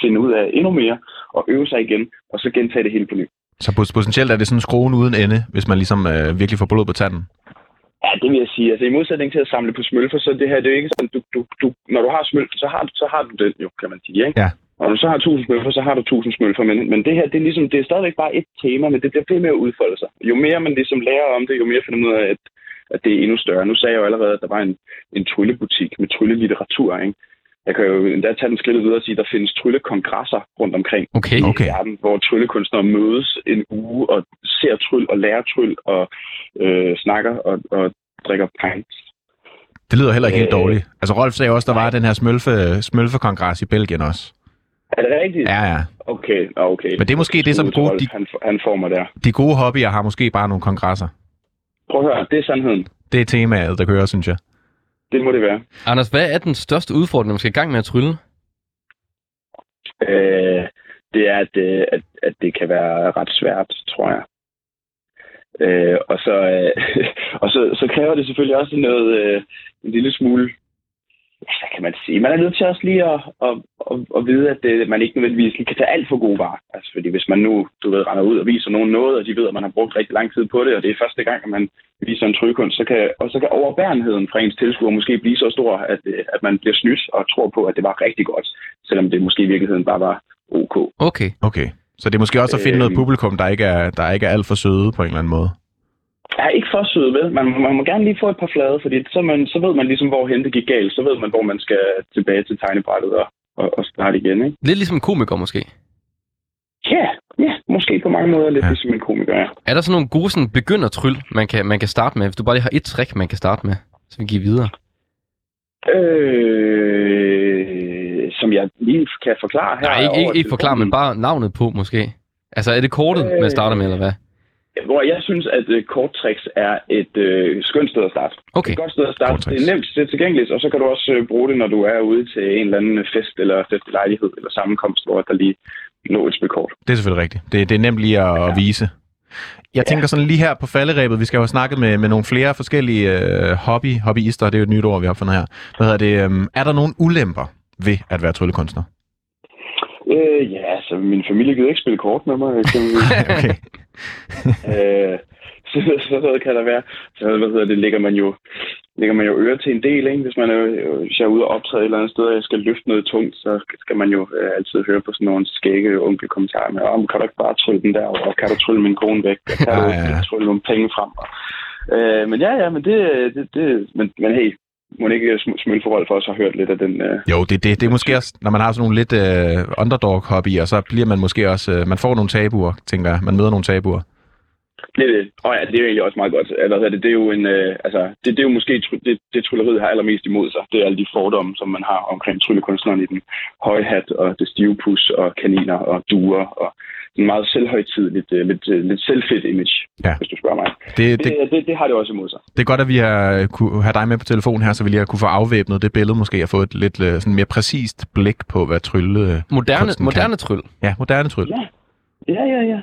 S5: finde ud af endnu mere og øve sig igen, og så gentage det hele på ny.
S1: Så pot- potentielt er det sådan skruen uden ende, hvis man ligesom øh, virkelig får blod på tanden.
S5: Ja, det vil jeg sige. Altså i modsætning til at samle på smølfer, så det her, det er jo ikke sådan, du, du, du, når du har smølfer, så har, så har du den jo, kan man sige, ikke?
S1: Ja.
S5: Og når du så har 1000 smølfer, så har du 1000 smølfer, men, men det her, det er ligesom, det er stadigvæk bare et tema, men det bliver ved med at udfolde sig. Jo mere man ligesom lærer om det, jo mere finder man ud af, at, at det er endnu større. Nu sagde jeg jo allerede, at der var en, en tryllebutik med tryllelitteratur, ikke? Jeg kan jo endda tage den skridt videre og sige, at der findes tryllekongresser rundt omkring
S2: Okay.
S5: i
S1: Okay.
S5: verden, hvor tryllekunstnere mødes en uge og ser tryll og lærer tryll og øh, snakker og, og drikker pints.
S1: Det lyder heller ikke helt
S5: Øh.
S1: dårligt. Altså Rolf sagde også, der var den her smølfe, smølfekongres i Belgien også.
S5: Er det rigtigt?
S1: Ja, ja.
S5: Okay, okay.
S1: Men det er måske det, som gode-
S5: Rolf,
S1: de-
S5: Han, han får mig der.
S1: De gode hobbyer har måske bare nogle kongresser.
S5: Prøv at høre, det er sandheden.
S1: Det er temaet, der kører, synes jeg.
S5: Det må det være.
S2: Anders, hvad er den største udfordring, når man skal i gang med at trylle?
S5: Øh, det er, at, øh, at, at det kan være ret svært, tror jeg. Øh, og så, øh, og så, så kræver det selvfølgelig også noget, øh, en lille smule hvad kan man sige, man er nødt til også lige at, at, at, at vide, at det, man ikke nødvendigvis lige kan tage alt for gode varer. Altså, fordi hvis man nu, du ved, render ud og viser nogen noget, og de ved, at man har brugt rigtig lang tid på det, og det er første gang, at man viser en tryllekunst, så kan, og så kan overbærenheden fra ens tilskuer måske blive så stor, at, at man bliver snydt og tror på, at det var rigtig godt, selvom det måske i virkeligheden bare var ok.
S2: Okay.
S1: Okay. Så det er måske også at finde noget
S5: Øhm.
S1: publikum, der ikke er, der ikke er alt for søde på en eller anden måde.
S5: Jeg er ikke for sød ved. Man, man må gerne lige få et par flade, fordi så, man, så ved man ligesom, hvor hen det gik galt. Så ved man, hvor man skal tilbage til tegnebrættet og, og, og starte igen. Ikke?
S2: Lidt ligesom en komiker måske.
S5: Ja, ja, måske på mange måder lidt
S1: Ja.
S5: ligesom en komiker, ja.
S2: Er der sådan nogle gode sådan, begyndertryl, man kan, man kan starte med? Hvis du bare lige har et trick, man kan starte med, så vi giver videre.
S5: Øh, som jeg lige kan forklare her.
S2: Nej, ikke, ikke, ikke forklare, men bare navnet på måske. Altså, er det kortet, man starter med, eller hvad?
S5: Hvor jeg synes, at uh, korttricks er et øh, skønt sted at starte.
S2: Okay.
S5: Et godt sted at starte.
S1: Korttricks.
S5: Det er nemt, det er tilgængeligt, og så kan du også øh, bruge det, når du er ude til en eller anden fest eller festlig lejlighed eller sammenkomst, hvor der lige lå et spil kort.
S1: Det er selvfølgelig rigtigt. Det, det er nemt lige at, at vise. Jeg tænker sådan lige her på falderæbet, vi skal jo have snakket med, med nogle flere forskellige øh, hobby, hobbyister, det er jo et nyt ord, vi har fundet her. Hvad hedder det, øhm, er der nogle ulemper ved at være tryllekunstner?
S5: Øh, ja, så min familie gider ikke spille kort med mig.
S1: Okay.
S5: øh, så, så noget kan der være. Så hvad hedder det, ligger man jo lægger man jo øre til en del, ikke? Hvis man er, hvis jeg er ude og optræde et eller andet sted, og jeg skal løfte noget tungt, så skal man jo øh, altid høre på sådan nogle skægge onkel kommentarer med, om kan du ikke bare trylle den der, og kan du trylle min kone væk, og kan du
S1: ja.
S5: trylle nogle penge frem? Og, øh, men ja, ja, men det, det, det men, men hey, må ikke smølforhold for os har hørt lidt af den... Øh,
S1: Jo, det, det, det er måske også, når man har sådan nogle lidt øh, underdog-hobbyer, så bliver man måske også, øh, man får nogle tabuer, tænker jeg. Man møder nogle tabuer.
S5: Det er det. Og ja, det er jo egentlig også meget godt. Eller, er det, det er jo en, øh, altså, det, det er jo måske det, det trylleriet har allermest imod sig. Det er alle de fordomme, som man har omkring tryllekunstneren i den høje hat og det stive pus og kaniner og duer og en meget selvhøjtidligt, øh, lidt, øh, lidt selvfedt image,
S1: Ja.
S5: hvis du spørger mig.
S1: Det,
S5: Det,
S1: det,
S5: det, det, det har det også imod sig.
S1: det er godt, at vi har kunne have dig med på telefon her, så vi lige har kunne få afvæbnet det billede måske, og få et lidt øh, sådan mere præcist blik på, hvad trylle... Øh,
S2: Moderne, moderne tryl.
S1: ja, moderne trylle.
S5: Ja, ja, ja. ja.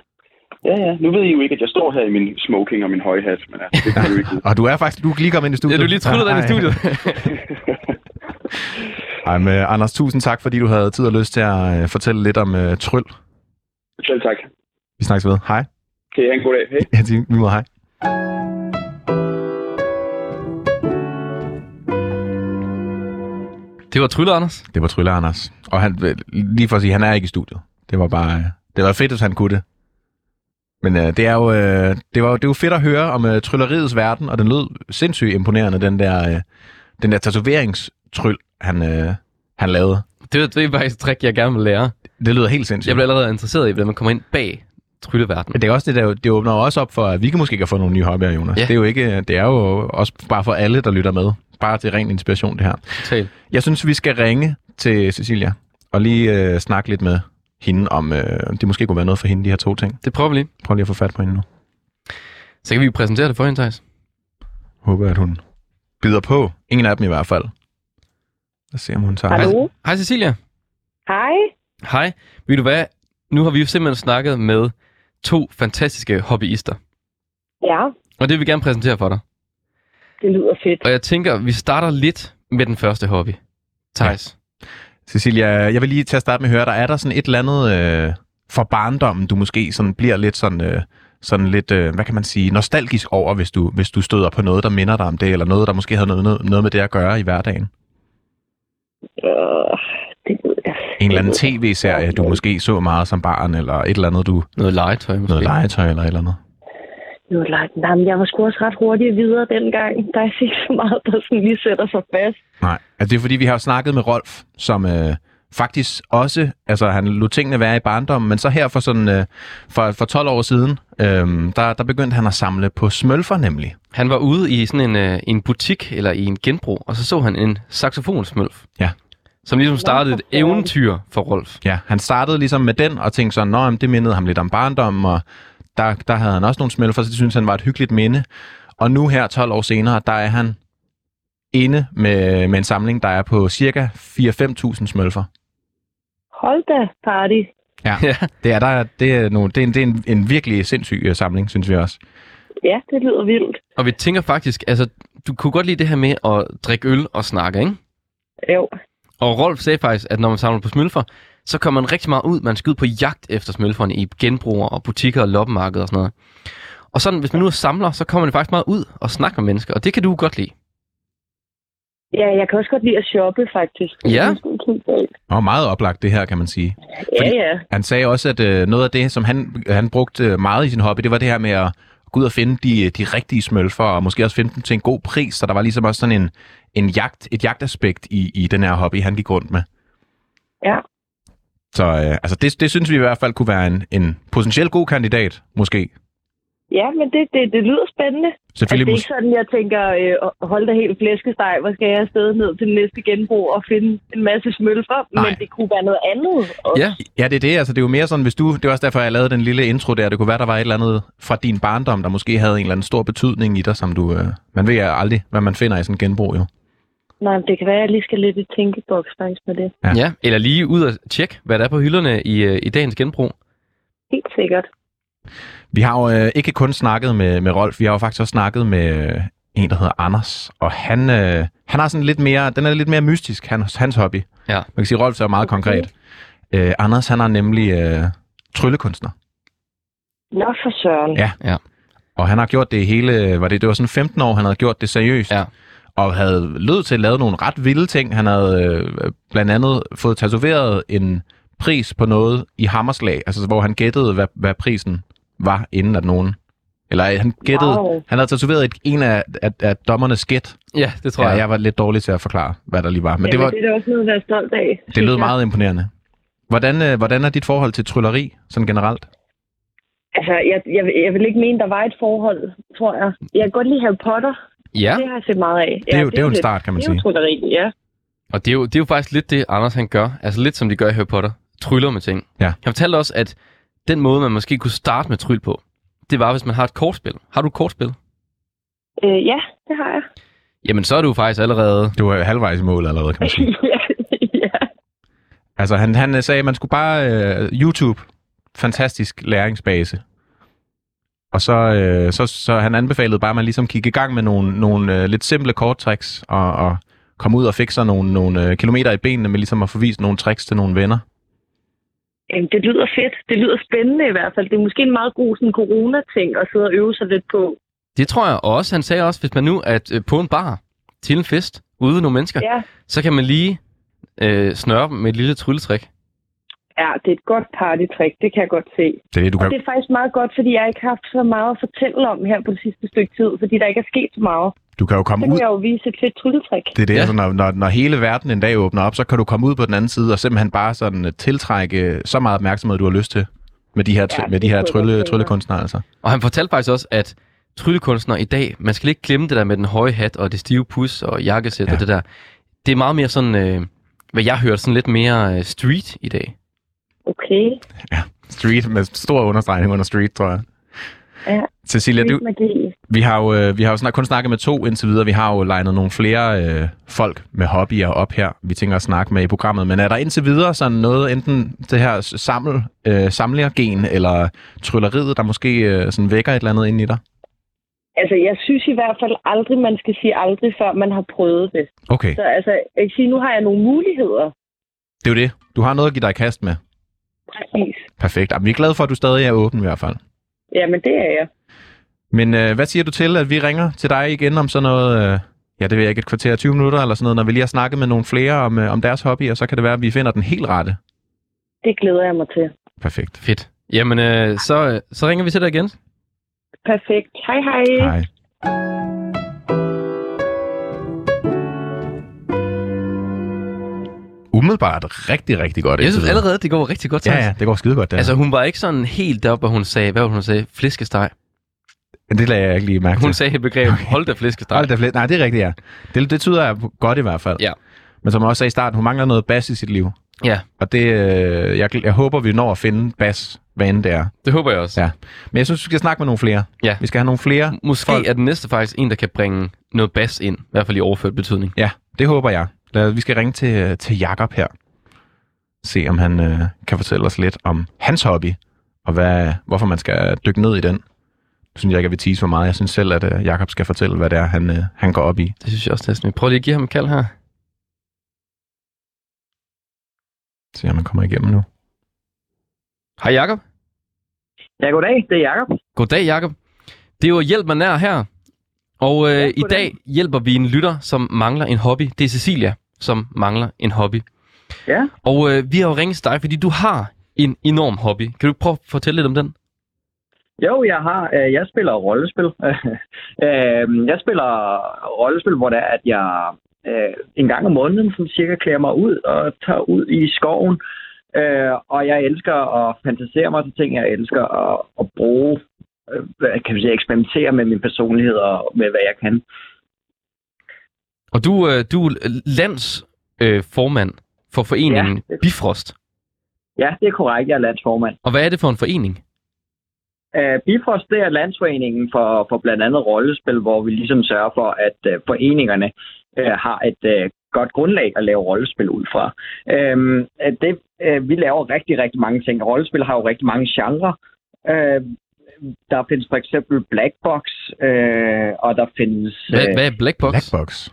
S5: Ja, ja. Nu ved I jo ikke, at jeg står her i min smoking og min høje hat, men altså, det kan du ikke.
S1: Og du er faktisk, du er lige kommet ind i
S2: Ja,
S1: studiet.
S2: du er lige tryllet ind i studiet.
S1: Ej, men, Anders, tusind tak, fordi du havde tid og lyst til at øh, fortælle lidt om øh, tryl.
S5: Selv tak.
S1: Vi snakkes ved. Hej.
S5: Kan I have en god dag? Hej.
S1: Ja, lige måde, hej.
S2: det var tryller, Anders.
S1: Det var Trylle Anders. Og han, lige for at sige, han er ikke i studiet. Det var bare, øh, det var fedt, hvis han kunne det. Men øh, det er jo, øh, det var, det er jo fedt at høre om øh, trylleriets verden, og den lød sindssygt imponerende, den der, øh, den der tatoveringstryl, han, øh, han lavede.
S2: Det, er- det er faktisk et trick, jeg gerne vil lære.
S1: Det lyder helt sindssygt.
S2: Jeg bliver allerede interesseret i, hvordan man kommer ind bag trylleverdenen.
S1: Men det er også det, der, det åbner jo også op for, at vi kan måske kan få nogle nye hobbyer, Jonas.
S2: Ja.
S1: Det er jo ikke, det er jo også bare for alle, der lytter med. Bare til ren inspiration, det her.
S2: Totalt.
S1: Jeg synes, vi skal ringe til Cecilia og lige øh, snakke lidt med hende om, øh, det måske kunne være noget for hende, de her to ting.
S2: Det prøver vi lige.
S1: Prøv lige at få fat på hende nu.
S2: Så kan vi jo præsentere det for hende, Thijs.
S1: Håber, at hun bider på. Ingen af dem i hvert fald. Lad os se, om hun tager
S3: Hallo?
S2: Hej Cecilia.
S3: Hej.
S2: Hej. Ved du hvad? Nu har vi jo simpelthen snakket med to fantastiske hobbyister.
S3: Ja,
S2: Og det vil vi gerne præsentere for dig.
S3: det lyder fedt.
S2: Og jeg tænker, vi starter lidt med den første hobby. Thijs.
S1: Cecilia, jeg vil lige til at starte med at høre dig. Er der sådan et eller andet øh, for barndommen, du måske sådan bliver lidt sådan, øh, sådan lidt, øh, hvad kan man sige, nostalgisk over, hvis du, hvis du støder på noget, der minder dig om det, eller noget, der måske havde noget, noget, med det at gøre i hverdagen?
S3: Jeg.
S1: En eller anden tv-serie, du måske så meget som barn, eller et eller andet, du,
S2: Noget legetøj måske.
S1: noget legetøj eller et eller andet.
S3: Jo. Nej, men jeg var sgu også ret hurtigt videre dengang. Der er ikke så meget, der sådan lige sætter sig fast.
S1: Nej, altså det er fordi, vi har snakket med Rolf, som øh, faktisk også, altså han lod tingene være i barndommen, men så her for sådan, øh, for, for 12 år siden, øh, der, der begyndte han at samle på smølfer nemlig.
S2: Han var ude i sådan en, øh, en butik eller i en genbrug, og så så han en saxofonsmølf.
S1: Ja.
S2: Som ligesom startede et
S3: for
S2: eventyr for Rolf.
S1: Ja, han startede ligesom med den og tænkte sådan, Nå, det mindede ham lidt om barndommen, og der, der havde han også nogle smølfer, så det synes han var et hyggeligt minde. Og nu her, 12 år senere, der er han inde med, med en samling, der er på cirka 4-5.000 smølfer.
S3: Hold da, party.
S1: Ja,
S2: Ja.
S1: det er, der, det er, nogle, det er, en, det er en, en virkelig sindssyg øh, samling, synes vi også.
S3: Ja, det lyder vildt.
S2: Og vi tænker faktisk, altså, du kunne godt lide det her med at drikke øl og snakke, ikke?
S3: Jo.
S2: Og Rolf sagde faktisk, at når man samler på smølfer, så kommer man rigtig meget ud. Man skal ud på jagt efter smølferne i genbruger og butikker og loppemarkeder og sådan noget. Og sådan, hvis man nu er samler, så kommer man faktisk meget ud og snakker med mennesker, og det kan du godt lide.
S3: Ja, jeg kan også godt lide at shoppe, faktisk.
S2: Ja.
S3: Det er sgu ikke helt galt.
S1: Og meget oplagt det her, kan man sige.
S3: Ja, ja.
S1: Han sagde også, at øh, noget af det, som han, han brugte øh, meget i sin hobby, det var det her med at gå ud og finde de, de rigtige smølfer, og måske også finde dem til en god pris, så der var ligesom også sådan en, en jagt, et jagtaspekt i, i den her hobby, han gik rundt med.
S3: Ja.
S1: Så øh, altså det, det synes vi i hvert fald kunne være en, en potentielt god kandidat, måske.
S3: Ja, men det, det, det lyder spændende. Altså, det
S1: Selvfølgelig
S3: er ikke sådan, jeg tænker, øh, hold da helt flæskesteg, hvor skal jeg afsted ned til den næste genbrug og finde en masse smølfer,
S1: Nej.
S3: men det kunne være noget andet. Også.
S2: Ja,
S1: Ja, det er det. Altså, det er jo mere sådan, hvis du... Det er også derfor, jeg lavede den lille intro der. Det kunne være, der var et eller andet fra din barndom, der måske havde en eller anden stor betydning i dig, som du... Øh, man ved ja aldrig, hvad man finder i sådan en genbrug, jo.
S3: Nej, men det kan være, at jeg lige skal lidt i tænkeboks faktisk med det.
S1: Ja.
S2: ja. ja. Eller lige ud og tjekke, hvad der er på hylderne i, øh, i dagens genbrug.
S3: Helt sikkert.
S1: Vi har jo øh, ikke kun snakket med, med Rolf, vi har jo faktisk også snakket med øh, en, der hedder Anders. Og han, øh, han har sådan lidt mere... Den er lidt mere mystisk, hans, hans hobby.
S2: Ja.
S1: Man kan sige, at Rolf er meget
S3: Okay.
S1: konkret. Øh, Anders, han er nemlig øh, tryllekunstner.
S3: Nå for søren.
S1: Ja. Og han har gjort det hele, var det, det var sådan 15 år, han havde gjort det seriøst.
S2: Ja.
S1: Og havde lød til at lave nogle ret vilde ting. Han havde øh, blandt andet fået tatoveret en pris på noget i hammerslag, altså hvor han gættede, hvad, hvad prisen var, inden at nogen... Eller han gættede...
S3: Wow.
S1: Han havde tatoveret et, en af, af, af dommernes gæt.
S2: Ja, det tror
S1: Ja,
S2: jeg.
S1: jeg var lidt dårlig til at forklare, hvad der lige var. Men
S3: Men
S1: det, var,
S3: det er også noget at være stolt af.
S1: det lød
S3: jeg.
S1: meget imponerende. Hvordan, øh, hvordan er dit forhold til trylleri, sådan generelt?
S3: Altså, jeg, jeg, jeg vil ikke mene, der var et forhold, tror jeg. Jeg kan godt lide Harry Potter.
S2: Ja,
S3: Det har jeg set meget af.
S1: Det er, jo, det er jo en
S3: lidt-
S1: start, kan man
S3: Det er
S1: sige.
S3: jo trylleri, ja.
S2: og det er, jo, det er jo faktisk lidt det, Anders han gør. Altså lidt som de gør i Harry Potter. Tryller med ting.
S1: Ja.
S2: Han fortalte også, at den måde, man måske kunne starte med tryl på, det var, hvis man har et kortspil. Har du et kortspil?
S3: Øh, ja, det har jeg.
S2: Jamen, så er du faktisk allerede...
S1: Du er halvvejs i mål allerede, kan man sige.
S3: ja, ja.
S1: Altså, han, han øh, sagde, at man skulle bare... Øh, YouTube, fantastisk læringsbase. Og så, øh, så, så han anbefalede bare, at man ligesom gik i gang med nogle, nogle øh, lidt simple korttricks, og, og komme ud og fik sig nogle, nogle øh, kilometer i benene med ligesom at få vist nogle tricks til nogle venner.
S3: Jamen, det lyder fedt. Det lyder spændende i hvert fald. Det er måske en meget god sådan, corona-ting at sidde og øve sig lidt på.
S2: Det tror jeg også. Han sagde også, hvis man nu er øh, på en bar til en fest ude nogle mennesker,
S3: Ja,
S2: så kan man lige øh, snøre dem med et lille trylletrik.
S3: ja det er et godt partytrick. Det kan jeg godt se.
S1: Det er det, du
S3: Og
S1: kan...
S3: det er faktisk meget godt, fordi jeg ikke har haft så meget at fortælle om her på det sidste stykke tid, fordi der ikke er sket så meget.
S1: Du kan jo
S3: Så
S1: komme
S3: kan
S1: ud...
S3: jeg jo vise et fedt trylletrik.
S1: Det er det,
S2: Ja.
S1: ja. altså, når, når, når hele verden en dag åbner op, så kan du komme ud på den anden side og simpelthen bare sådan øh, tiltrække så meget opmærksomhed, du har lyst til med de her,
S3: Ja,
S1: ja, med de her trylle, tryllekunstnere. Altså.
S2: Og han fortalte faktisk også, at tryllekunstnere i dag, man skal ikke glemme det der med den høje hat og det stive pus og jakkesæt ja.
S1: Ja.
S2: og det der. Det er meget mere sådan, øh, hvad jeg hørte, sådan lidt mere øh, street i dag.
S3: Okay.
S1: Street med stor understregning under street, tror jeg.
S3: Ja,
S1: Cecilia, du. Vi har jo, øh, vi har jo snak, kun snakket med to indtil videre. Vi har jo legnet nogle flere øh, folk med hobbyer op her, vi tænker at snakke med i programmet. Men er der indtil videre sådan noget, enten det her saml, øh, samlergen eller trylleriet, der måske øh, sådan vækker et eller andet ind i dig?
S3: Altså, jeg synes i hvert fald aldrig, man skal sige aldrig, før man har prøvet det.
S1: Okay,
S3: Så altså, jeg kan sige, nu har jeg nogle muligheder.
S1: det er jo det. Du har noget at give dig i kast med.
S3: Præcis.
S1: Perfekt. Jamen, vi er glade for, at du stadig er åben i hvert fald.
S3: Jamen, det er jeg.
S1: Men øh, hvad siger du til, at vi ringer til dig igen om sådan noget, øh, ja det ved jeg ikke, et kvarter 20 minutter eller sådan noget, når vi lige har snakket med nogle flere om, øh, om deres hobby, og så kan det være, at vi finder den helt rette.
S3: Det glæder jeg mig til.
S1: Perfekt.
S2: Fedt. Jamen, øh, så, øh, så ringer vi til dig igen.
S3: Perfekt. Hej, hej.
S1: Hej. Umiddelbart rigtig, rigtig godt.
S2: Jeg synes allerede, det går rigtig godt.
S1: Ja, ja, det går skide godt. Det,
S2: Altså,
S1: altså,
S2: hun var ikke sådan helt deroppe, hvor hun sagde, hvad var det, hun sagde? Flæskesteg.
S1: Det lader jeg ikke lige mærke
S2: Hun
S1: til.
S2: sagde et begreb, hold da flæskesteg.
S1: Hold da flere. Nej, det er rigtigt, ja. Det, det tyder jeg godt i hvert fald.
S2: Ja.
S1: Men som jeg også sagde i starten, hun mangler noget bas i sit liv.
S2: Ja,
S1: Og det, øh, jeg, jeg håber, vi når at finde bas, hvad end det er.
S2: det håber jeg også.
S1: Ja. Men jeg synes, vi skal snakke med nogle flere.
S2: Ja.
S1: Vi skal have nogle flere.
S2: Måske
S1: Folk-
S2: er den næste faktisk en, der kan bringe noget bas ind. I hvert fald i overført betydning.
S1: Ja, det håber jeg. Lad, vi skal ringe til, til Jakob her. Se, om han øh, kan fortælle os lidt om hans hobby, og hvad, hvorfor man skal dykke ned i den. Jeg synes jeg ikke, jeg vil tease for meget. Jeg synes selv, at øh, Jakob skal fortælle, hvad det er, han, øh, han går op i.
S2: Det synes jeg også næsten. Vi prøver lige at give ham et kald her.
S1: Se, om man kommer igennem nu.
S2: Hej Jakob.
S6: Ja, goddag. Det er Jacob.
S2: Goddag Jakob. Det er jo Hjælp mig nær her. Og øh,
S6: Ja,
S2: i dag hjælper vi en lytter, som mangler en hobby. Det er Cecilia, som mangler en hobby.
S6: Ja.
S2: Og øh, vi har jo ringet til dig, fordi du har en enorm hobby. Kan du prøve at fortælle lidt om den?
S6: Jo, jeg har. Øh, jeg spiller rollespil. Øh, jeg spiller rollespil, hvor det er, at jeg øh, en gang om måneden sådan cirka klæder mig ud og tager ud i skoven. Øh, og jeg elsker at fantasere mig til ting. Jeg elsker at, at bruge, kan vi sige, eksperimentere med min personlighed og med, hvad jeg kan.
S2: Og du, du er landsformand formand for foreningen
S6: Ja.
S2: Bifrost.
S6: Ja, det er korrekt. Jeg er landsformand.
S2: Og hvad er det for en forening?
S6: Uh, Bifrost, det er landsforeningen for, for blandt andet rollespil, hvor vi ligesom sørger for, at uh, foreningerne uh, har et uh, godt grundlag at lave rollespil ud fra. Uh, det, uh, vi laver rigtig, rigtig mange ting. Rollespil har jo rigtig mange genrer. Uh, der findes for eksempel Black Box, uh, og der findes...
S2: Hvad,
S6: øh,
S2: hvad er Black Box?
S1: Blackbox.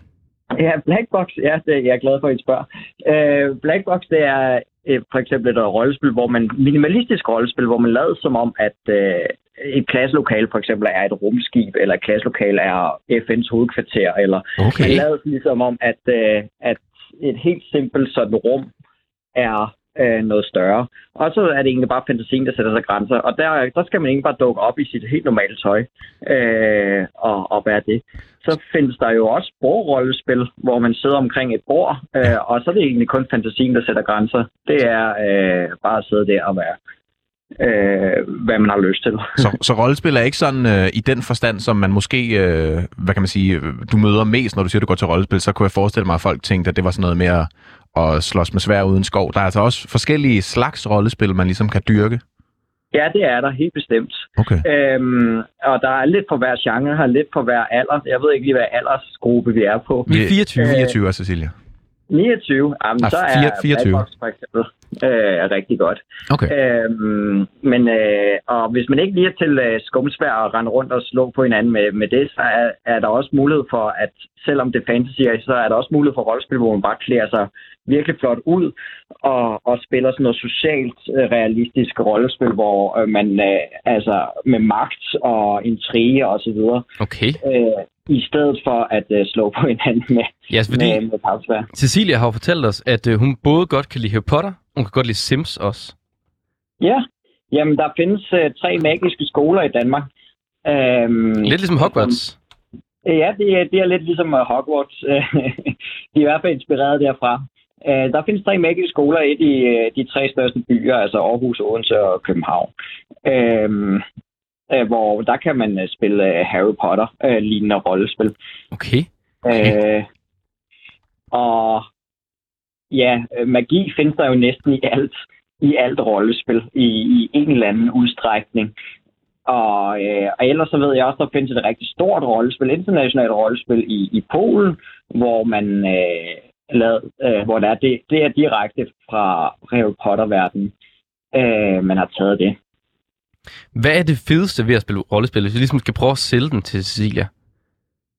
S6: Ja, Blackbox, ja, det, jeg er glad for, at I spørger. Øh, Blackbox, det er øh, for eksempel et rollespil, hvor man, minimalistisk rollespil, hvor man lader som om, at øh, et klasselokale for eksempel er et rumskib, eller et klasselokale er FN's hovedkvarter, eller
S1: Okay.
S6: man lader ligesom om, at, øh, at et helt simpelt sådan rum er øh, noget større. Og så er det egentlig bare fantasien, der sætter sig grænser. Og der, der skal man ikke bare dukke op i sit helt normale tøj øh, og, og være det. Så findes der jo også bordrollespil, hvor man sidder omkring et bord, øh, og så er det egentlig kun fantasien, der sætter grænser. Det er øh, bare at sidde der og være, øh, hvad man har lyst til.
S1: Så, så rollespil er ikke sådan øh, i den forstand, som man måske, øh, hvad kan man sige, øh, du møder mest, når du siger, du går til rollespil, så kunne jeg forestille mig, at folk tænkte, at det var sådan noget med at, slås med svær uden skov. Der er altså også forskellige slags rollespil, man ligesom kan dyrke.
S6: Ja, det er der helt bestemt.
S1: Okay.
S6: Øhm, og der er lidt for hver genre, har lidt for hver alder. Jeg ved ikke lige, hvad aldersgruppe vi er på.
S2: Vi er 24.
S6: Øh,
S1: 29 er Cecilia.
S6: 29, jamen,
S1: Ah,
S6: så er
S1: fire- 24.
S6: Blackbox for eksempel øh, rigtig godt.
S1: Okay.
S6: Øhm, men øh, og hvis man ikke lige er til øh, skumsvær og rende rundt og slå på hinanden med, med det, så er, er der også mulighed for, at selvom det er fantasy, så er der også mulighed for rollespil, hvor man bare klæder sig virkelig flot ud og, og spiller sådan noget socialt øh, realistisk rollespil, hvor øh, man øh, altså med magt og intrige og så videre,
S2: Okay.
S6: øh, i stedet for at øh, slå på hinanden med,
S2: Ja, altså, fordi
S6: med, med pavsvær.
S2: Cecilia har jo fortalt os, at øh, hun både godt kan lide Harry Potter, hun kan godt lide Sims også.
S6: Ja, jamen der findes øh, tre magiske skoler i Danmark. Øhm,
S2: Lidt ligesom Hogwarts.
S6: Ja, det er, det er lidt ligesom øh, Hogwarts. de er i hvert fald inspireret derfra. Øh, der findes tre magiske skoler i de, øh, de tre største byer, altså Aarhus, Odense og København. Øhm, øh, hvor der kan man øh, spille øh, Harry Potter øh, lignende rollespil.
S2: Okay.
S6: Øh, og ja, øh, magi findes der jo næsten i alt, i alt rollespil, i, i en eller anden udstrækning. Og, øh, og ellers så ved jeg også, der findes et rigtig stort rollespil, internationalt rollespil i, i Polen, hvor man øh, lavet, øh, hvor der er det, det er direkte fra Harry Potter-verdenen, øh, man har taget det.
S2: Hvad er det fedeste ved at spille rollespil, hvis vi ligesom skal prøve at sælge den til Cecilia?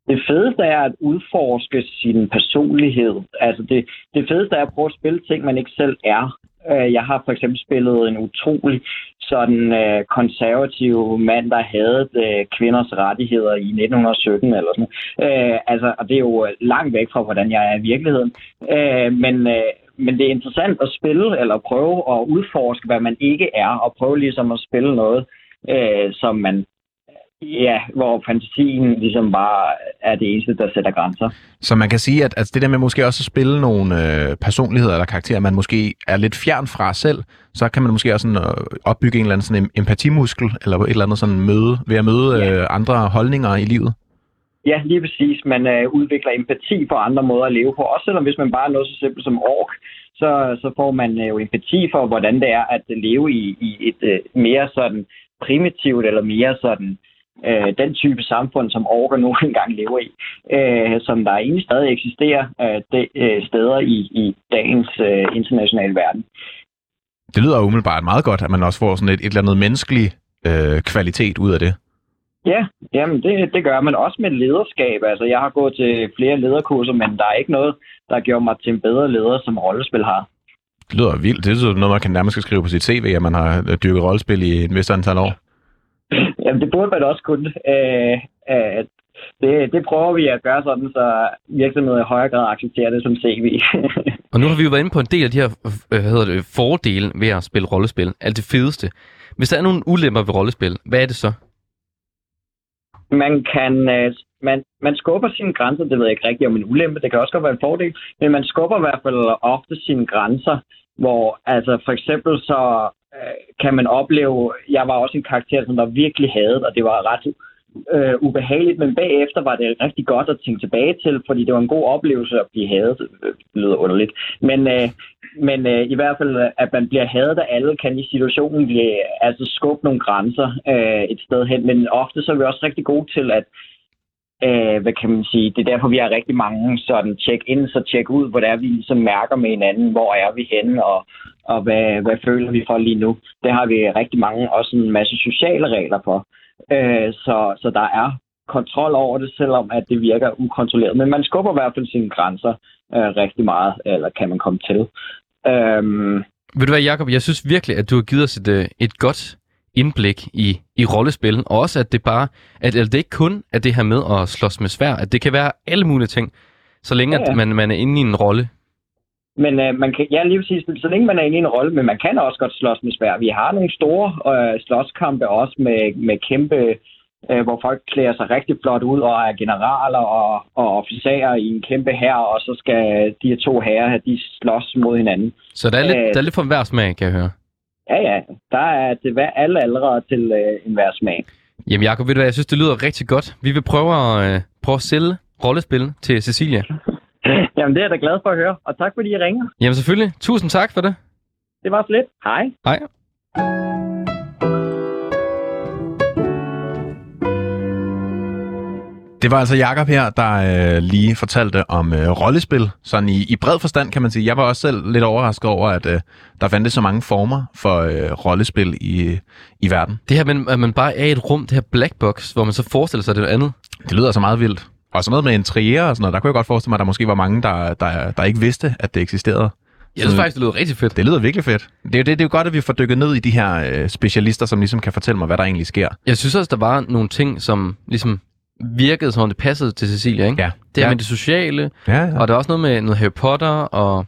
S6: Det fedeste er at udforske sin personlighed. Altså det, det fedeste er at prøve at spille ting, man ikke selv er. Øh, jeg har for eksempel spillet en utrolig sådan øh, konservativ mand, der havde øh, kvinders rettigheder i 1917 eller sådan noget. Øh, altså, og det er jo langt væk fra, hvordan jeg er i virkeligheden. Øh, men, øh, men det er interessant at spille eller prøve at udforske, hvad man ikke er, og prøve ligesom at spille noget, øh, som man Ja, hvor fantasien ligesom bare er det eneste, der sætter grænser.
S1: Så man kan sige, at altså det der med måske også at spille nogle øh, personligheder eller karakterer, man måske er lidt fjern fra selv, så kan man måske også sådan, øh, opbygge en eller anden sådan em- empatimuskel, eller et eller andet sådan møde, ved at møde øh, andre holdninger i livet.
S6: Ja, lige præcis. Man øh, udvikler empati for andre måder at leve på. Også selvom hvis man bare er noget så simpelt som ork, så, så får man øh, jo empati for, hvordan det er at leve i, i et øh, mere sådan primitivt eller mere sådan øh, den type samfund, som orker nu engang lever i, øh, som der egentlig stadig eksisterer øh, de, øh, steder i, i dagens øh, internationale verden.
S1: Det lyder umiddelbart meget godt, at man også får sådan et, et eller andet menneskelig øh, kvalitet ud af det.
S6: Ja, jamen det, det gør man også med lederskab. Altså, jeg har gået til flere lederkurser, men der er ikke noget, der gjort mig til en bedre leder, som rollespil har.
S1: Det lyder vildt. Det er sådan noget, man kan nærmest skrive på sit CV, at man har dyrket rollespil i en vis antal år.
S6: Jamen, det burde man også kunne. Øh, øh, det, det prøver vi at gøre sådan, så virksomheder i højere grad accepterer det som CV.
S2: Og nu har vi jo været inde på en del af de her øh, hvad hedder det, fordele ved at spille rollespil. Alt det fedeste. Hvis der er nogle ulemper ved rollespil, hvad er det så?
S6: Man kan øh, man, man skubber sine grænser, det ved jeg ikke rigtigt om en ulempe, det kan også godt være en fordel, men man skubber i hvert fald ofte sine grænser, hvor altså for eksempel så øh, kan man opleve, jeg var også en karakter, som var virkelig hadet, og det var ret øh, ubehageligt, men bagefter var det rigtig godt at tænke tilbage til, fordi det var en god oplevelse at blive hadet. Det lyder underligt. Men, øh, men øh, i hvert fald, øh, at man bliver hadet af alle, kan i situationen blive, altså skubbe nogle grænser øh, et sted hen. Men ofte så er vi også rigtig gode til at øh, hvad kan man sige, det er derfor, vi har rigtig mange sådan check ind så check ud, hvor det er, vi ligesom mærker med hinanden, hvor er vi henne, og, og hvad, hvad føler vi for lige nu. Det har vi rigtig mange, også en masse sociale regler for. Øh, så, så der er kontrol over det, selvom at det virker ukontrolleret. Men man skubber i hvert fald sine grænser øh, rigtig meget, eller kan man komme til. Øhm,
S2: Ved du hvad, Jacob? Jeg synes virkelig, at du har givet os et, øh, et godt indblik i, i rollespil, og også at det bare, at, at det ikke kun er det her med at slås med svær, at det kan være alle mulige ting, så længe
S6: Ja, ja.
S2: at man, man er inde i en rolle.
S6: Men øh, man kan, ja, lige præcis, så længe man er inde i en rolle, men man kan også godt slås med svær. Vi har nogle store øh, slåskampe også med, med kæmpe, øh, hvor folk klæder sig rigtig flot ud og er generaler og, og officerer i en kæmpe hær, og så skal de her to herrer, de slås mod hinanden.
S2: Så der er, lidt,
S6: Øh.
S2: der er lidt for hver smag, kan jeg høre.
S6: Ja, ja, der er til hver, alle aldre til øh, enhver smag.
S2: Jamen Jacob, ved du hvad, jeg synes, det lyder rigtig godt. Vi vil prøve at, øh, prøve at sælge rollespil til Cecilia.
S6: Jamen, det er jeg da glad for at høre, og tak fordi I ringer.
S2: Jamen selvfølgelig. Tusind tak for det.
S6: Det var så lidt. Hej.
S2: Hej.
S1: Det var altså Jakob her, der øh, lige fortalte om øh, rollespil. Sådan i, i bred forstand, kan man sige. Jeg var også selv lidt overrasket over, at øh, der fandtes så mange former for øh, rollespil i, i verden.
S2: Det her, men, at man bare er i et rum, det her black box, hvor man så forestiller sig det andet.
S1: Det lyder så meget vildt. Og sådan noget med interiør og sådan noget, der kunne jeg godt forestille mig, at der måske var mange, der, der, der ikke vidste, at det eksisterede.
S2: Jeg synes faktisk, det lyder rigtig fedt.
S1: Det lyder virkelig fedt. Det er jo, det, det er jo godt, at vi får dykket ned i de her øh, specialister, som ligesom kan fortælle mig, hvad der egentlig sker.
S2: Jeg synes også, der var nogle ting, som ligesom virkede, som om det passede til Cecilia, ikke?
S1: Ja.
S2: Det her
S1: ja.
S2: med det sociale,
S1: Ja, ja.
S2: og der er også noget med noget Harry Potter, og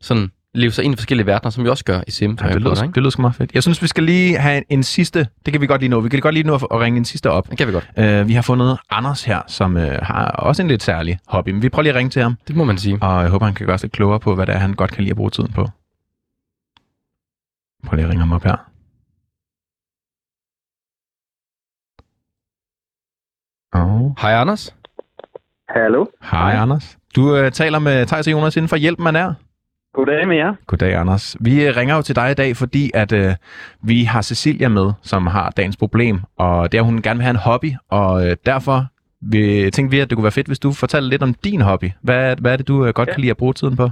S2: sådan leve sig ind i forskellige verdener, som vi også gør i Sim.
S1: Ja, det, lyder, det lyder sgu meget fedt. Jeg synes, vi skal lige have en, en sidste... Det kan vi godt lige nå. Vi kan godt lige nå at, at ringe en sidste op.
S2: Det kan vi godt.
S1: Uh, vi har fundet Anders her, som uh, har også en lidt særlig hobby. Men vi prøver lige at ringe til ham,
S2: Det må man sige.
S1: og jeg håber, han kan gøre os lidt klogere på, hvad det er, han godt kan lide at bruge tiden på. Prøv lige at ringe ham op her. Oh.
S2: Hej Anders.
S7: Hallo.
S1: Hej, Anders. Du uh, taler med Thijs og Jonas inden for Hjælp, man er.
S7: Goddag med jer.
S1: Goddag, Anders. Vi øh, ringer jo til dig i dag, fordi at øh, vi har Cecilia med, som har dagens problem, og det er, at hun gerne vil have en hobby, og øh, derfor vi, tænkte vi, at det kunne være fedt, hvis du fortalte lidt om din hobby. Hvad, hvad er det, du øh, godt
S8: Ja.
S1: kan lide at bruge tiden på?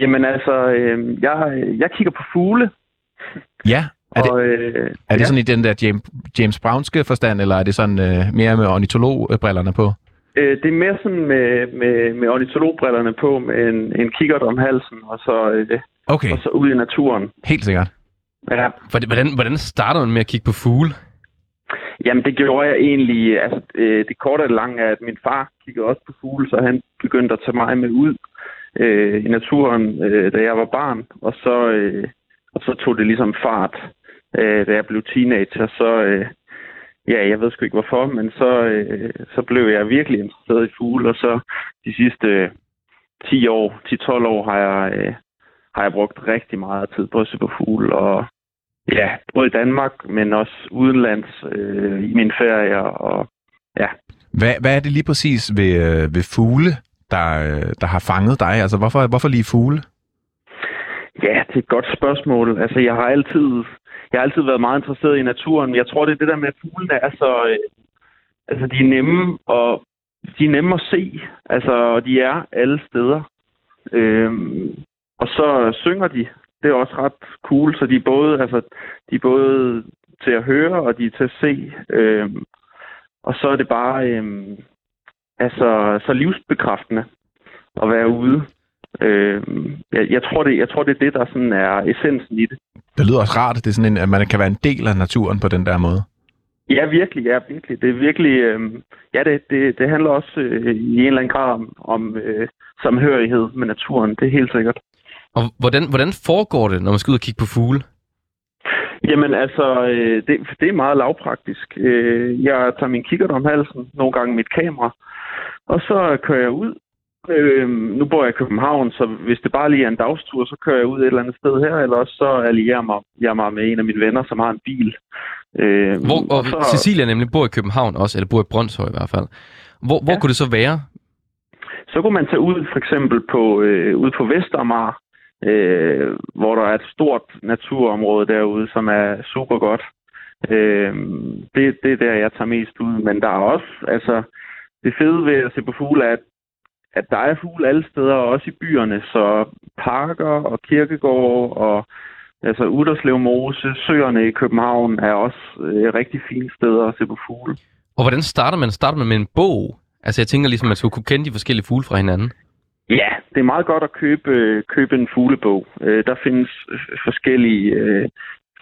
S8: Jamen altså, øh, jeg, jeg kigger på fugle,
S1: Ja, er det,
S8: og øh,
S1: er det
S8: ja,
S1: sådan i den der James, James Brownske forstand, eller er det sådan øh, mere med ornitologbrillerne på?
S8: øh, det er mere sådan med, med, med ornitologbrillerne på, med en, en kikkert om halsen, og så, øh,
S1: Okay,
S8: og så ud i naturen.
S1: helt sikkert.
S8: Ja.
S2: Hvordan, hvordan starter man med at kigge på fugle?
S8: Jamen, det gjorde jeg egentlig. Altså, øh, det korte og lange er, at min far kiggede også på fugle, så han begyndte at tage mig med ud øh, i naturen, øh, da jeg var barn. Og så, øh, og så tog det ligesom fart, øh, da jeg blev teenager. Så, øh, ja, jeg ved sgu ikke hvorfor, men så, øh, så blev jeg virkelig interesseret i fugle. Og så de sidste øh, 10 år, 10-12 år har jeg, øh, har jeg brugt rigtig meget tid på at se på fugle. Og Ja, både i Danmark, men også udenlands øh, i mine ferier. Og
S1: Hvad, hvad er det lige præcis ved, øh, ved fugle, der, øh, der har fanget dig? Altså, hvorfor, hvorfor lige fugle?
S8: ja, det er et godt spørgsmål. Altså, jeg har altid, jeg har altid været meget interesseret i naturen. Jeg tror, det er det der med, at fuglene er så... Øh, altså, de er nemme, og de er nemme at se. Altså, og de er alle steder. Øh, og så synger de. Det er også ret cool, så de er både, altså, de er både til at høre, og de er til at se. Øh, og så er det bare øh, altså, så livsbekræftende at være ude Øh, jeg, jeg, tror det, jeg tror, det er det, der sådan er essensen i det.
S1: Det lyder også rart, det er sådan en, at man kan være en del af naturen på den der måde.
S8: Ja, virkelig, ja, virkelig. Det er virkelig, øh, ja, det, det, det handler også øh, i en eller anden grad om, om øh, samhørighed med naturen, det er helt sikkert.
S2: Og hvordan, hvordan foregår det, når man skal ud og kigge på fugle?
S8: Jamen altså, øh, det, det er meget lavpraktisk. Øh, jeg tager min kikkert om halsen, nogle gange mit kamera, og så kører jeg ud. Øh, nu bor jeg i København, så hvis det bare lige er en dagstur, så kører jeg ud et eller andet sted her, eller også så allierer mig, jeg mig med en af mine venner, som har en bil.
S2: Øh, hvor, og så, Cecilia nemlig bor i København også, eller bor i Brøndshøj i hvert fald. Hvor, hvor ja. kunne det så være?
S8: Så kunne man tage ud for eksempel på, øh, ud på Vestermar, øh, hvor der er et stort naturområde derude, som er super godt. Øh, det, det er der, jeg tager mest ud. Men der er også, altså, det fede ved at se på fugle er, at, at der er fugle alle steder, også i byerne. Så parker og kirkegårde og altså Uderslev Mose, søerne i København er også øh, rigtig fine steder at se på fugle.
S2: Og hvordan starter man? Starter man med en bog? Altså jeg tænker ligesom, at man skulle kunne kende de forskellige fugle fra hinanden.
S8: Ja, det er meget godt at købe, købe en fuglebog. Øh, der findes forskellige, øh,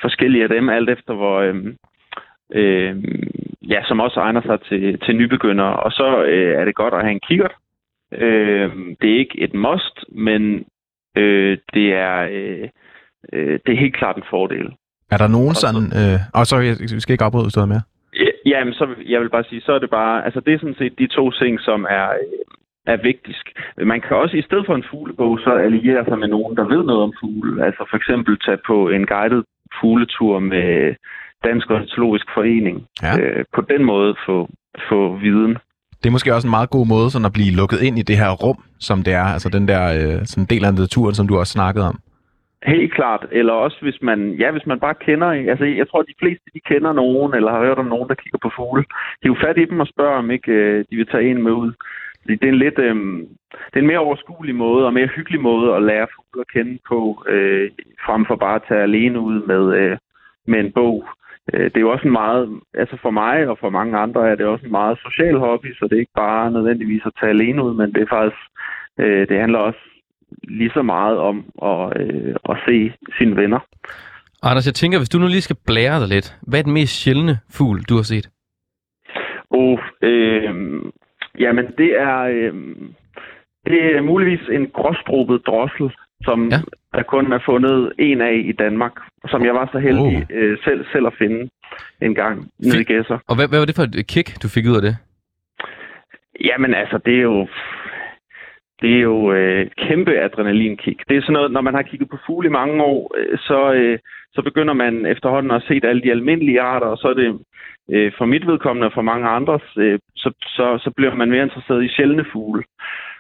S8: forskellige af dem, alt efter hvor... Øh, øh, ja, som også egner sig til, til nybegyndere. Og så øh, er det godt at have en kikkert. Øh, det er ikke et must, men øh, det er øh, øh, det er helt klart en fordel.
S1: Er der nogen og sådan... Øh, oh, sorry, jeg skal ikke afbryde, du med.
S8: Ja, men så jeg vil bare sige, så er det bare... Altså, det er sådan set de to ting, som er, er vigtigst. Man kan også, i stedet for en fuglebog, så alliere sig med nogen, der ved noget om fugle. Altså for eksempel tage på en guided fugletur med Dansk Ornitologisk Forening. Ja. Øh, på den måde få, få viden.
S1: Det er måske også en meget god måde sådan at blive lukket ind i det her rum, som det er. Altså den der øh, sådan del af naturen, som du også snakkede om.
S8: Helt klart. Eller også hvis man, ja, hvis man bare kender, altså jeg tror, at de fleste de kender nogen, eller har hørt om nogen, der kigger på fugle. De er jo fat i dem og spørger, om ikke øh, de vil tage en med ud. Det er en lidt, øh, det er en mere overskuelig måde og mere hyggelig måde at lære fugle at kende på, øh, frem for bare at tage alene ud med, øh, med en bog. Øh, det er jo også en meget, altså for mig og for mange andre er det også en meget social hobby, så det er ikke bare nødvendigvis at tage alene ud, men det er faktisk, øh, det handler også lige så meget om at, øh, at se sine venner.
S2: Anders, jeg tænker, hvis du nu lige skal blære dig lidt, hvad er den mest sjældne fugl, du har set?
S8: Oh, øh, jamen, det er, øh, det er muligvis en gråstrobet drossel, som ja. Der kun er fundet en af i Danmark, som jeg var så heldig oh. øh, selv, selv at finde en gang nede i Gæsser.
S2: Og hvad, hvad var det for et kick, du fik ud af det?
S8: Jamen altså, det er jo det er jo øh, kæmpe adrenalinkick. Det er sådan noget, når man har kigget på fugle i mange år, øh, så, øh, så begynder man efterhånden at se alle de almindelige arter, og så er det øh, for mit vedkommende og for mange andres, øh, så, så, så bliver man mere interesseret i sjældne fugle.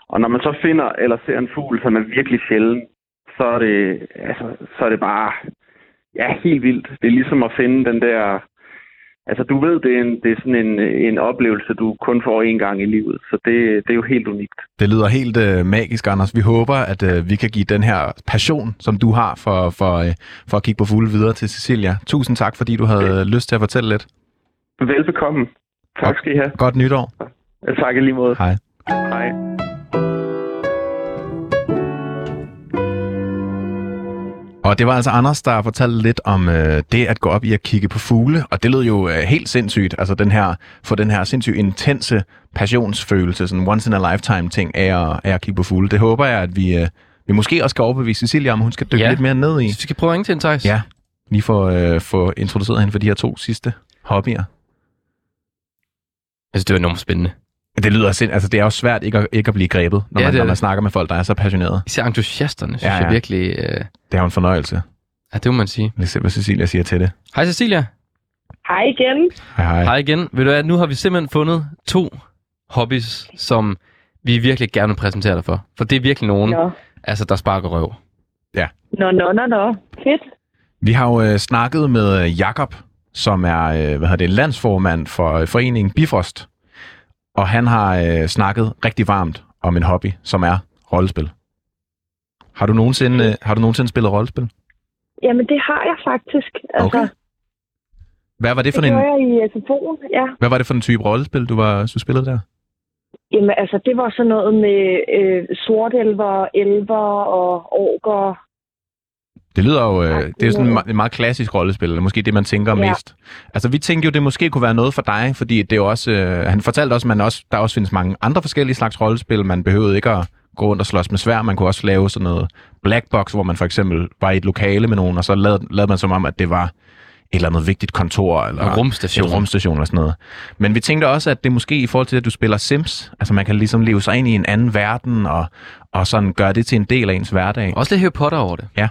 S8: Og når man så finder eller ser en fugl, som er virkelig sjælden, så er det, altså, så er det bare ja, helt vildt. Det er ligesom at finde den der Altså, du ved, det er, en, det er sådan en, en oplevelse, du kun får én gang i livet, så det, det er jo helt unikt.
S1: Det lyder helt uh, magisk, Anders. Vi håber, at uh, vi kan give den her passion, som du har for, for, uh, for at kigge på fugle videre til Cecilia. Tusind tak, fordi du havde okay. lyst til at fortælle lidt.
S8: Velbekomme. Tak skal I have.
S1: Godt nytår.
S8: Ja, tak i lige måde.
S1: Hej.
S8: Hej.
S1: Og det var altså Anders, der fortalte lidt om øh, det at gå op i at kigge på fugle, og det lød jo øh, helt sindssygt, altså den her, for den her sindssygt intense passionsfølelse, sådan once in a lifetime ting af at, af at kigge på fugle. Det håber jeg, at vi, øh, vi måske også skal overbevise Cecilia om, hun skal dykke ja. lidt mere ned i.
S2: Vi skal prøve at ringe til hende,
S1: Ja, lige få, øh, få introduceret hende for de her to sidste hobbyer.
S2: Altså, det var enormt spændende.
S1: Det lyder sind, altså det er jo svært ikke at, ikke at blive grebet, når, ja, man, når man snakker med folk, der er så passionerede.
S2: Især entusiasterne, synes ja, ja. jeg virkelig... Øh...
S1: Det er jo en fornøjelse.
S2: Ja, det må man sige.
S1: Lad os se, hvad Cecilia siger til det.
S2: Hej Cecilia.
S3: Hej igen.
S1: Hej, hej.
S2: Hej igen. Ved du hvad, nu har vi simpelthen fundet to hobbies, som vi virkelig gerne vil præsentere dig for. For det er virkelig nogen, ja. altså, der sparker røv.
S1: Ja.
S3: Nå, nå, nå, nå. Fedt.
S1: Vi har jo øh, snakket med Jakob, som er øh, hvad hedder det, landsformand for øh, foreningen Bifrost. Og han har øh, snakket rigtig varmt om en hobby, som er rollespil. Har du nogensinde, øh, har du nogensinde spillet rollespil?
S3: Jamen, det har jeg faktisk. Altså, okay.
S1: Hvad var det for
S3: det
S1: en...
S3: jeg i SFO'en, ja.
S1: Hvad var det for en type rollespil, du var du spillede der?
S3: Jamen, altså, det var sådan noget med øh, sortelver, elver og orker.
S1: Det lyder jo, øh, det er jo sådan et me- et meget klassisk rollespil, eller måske det, man tænker
S3: Ja.
S1: mest. Altså, vi tænkte jo, det måske kunne være noget for dig, fordi det er jo også, øh, han fortalte også, at man også, der også findes mange andre forskellige slags rollespil. Man behøvede ikke at gå rundt og slås med svær. Man kunne også lave sådan noget black box, hvor man for eksempel var i et lokale med nogen, og så lavede, lavede man som om, at det var et eller andet vigtigt kontor, eller
S2: En rumstation.
S1: en rumstation eller sådan noget. Men vi tænkte også, at det måske i forhold til, at du spiller Sims, altså man kan ligesom leve sig ind i en anden verden, og, og sådan gøre det til en del af ens hverdag.
S2: Også lidt Harry Potter over det.
S3: Ja,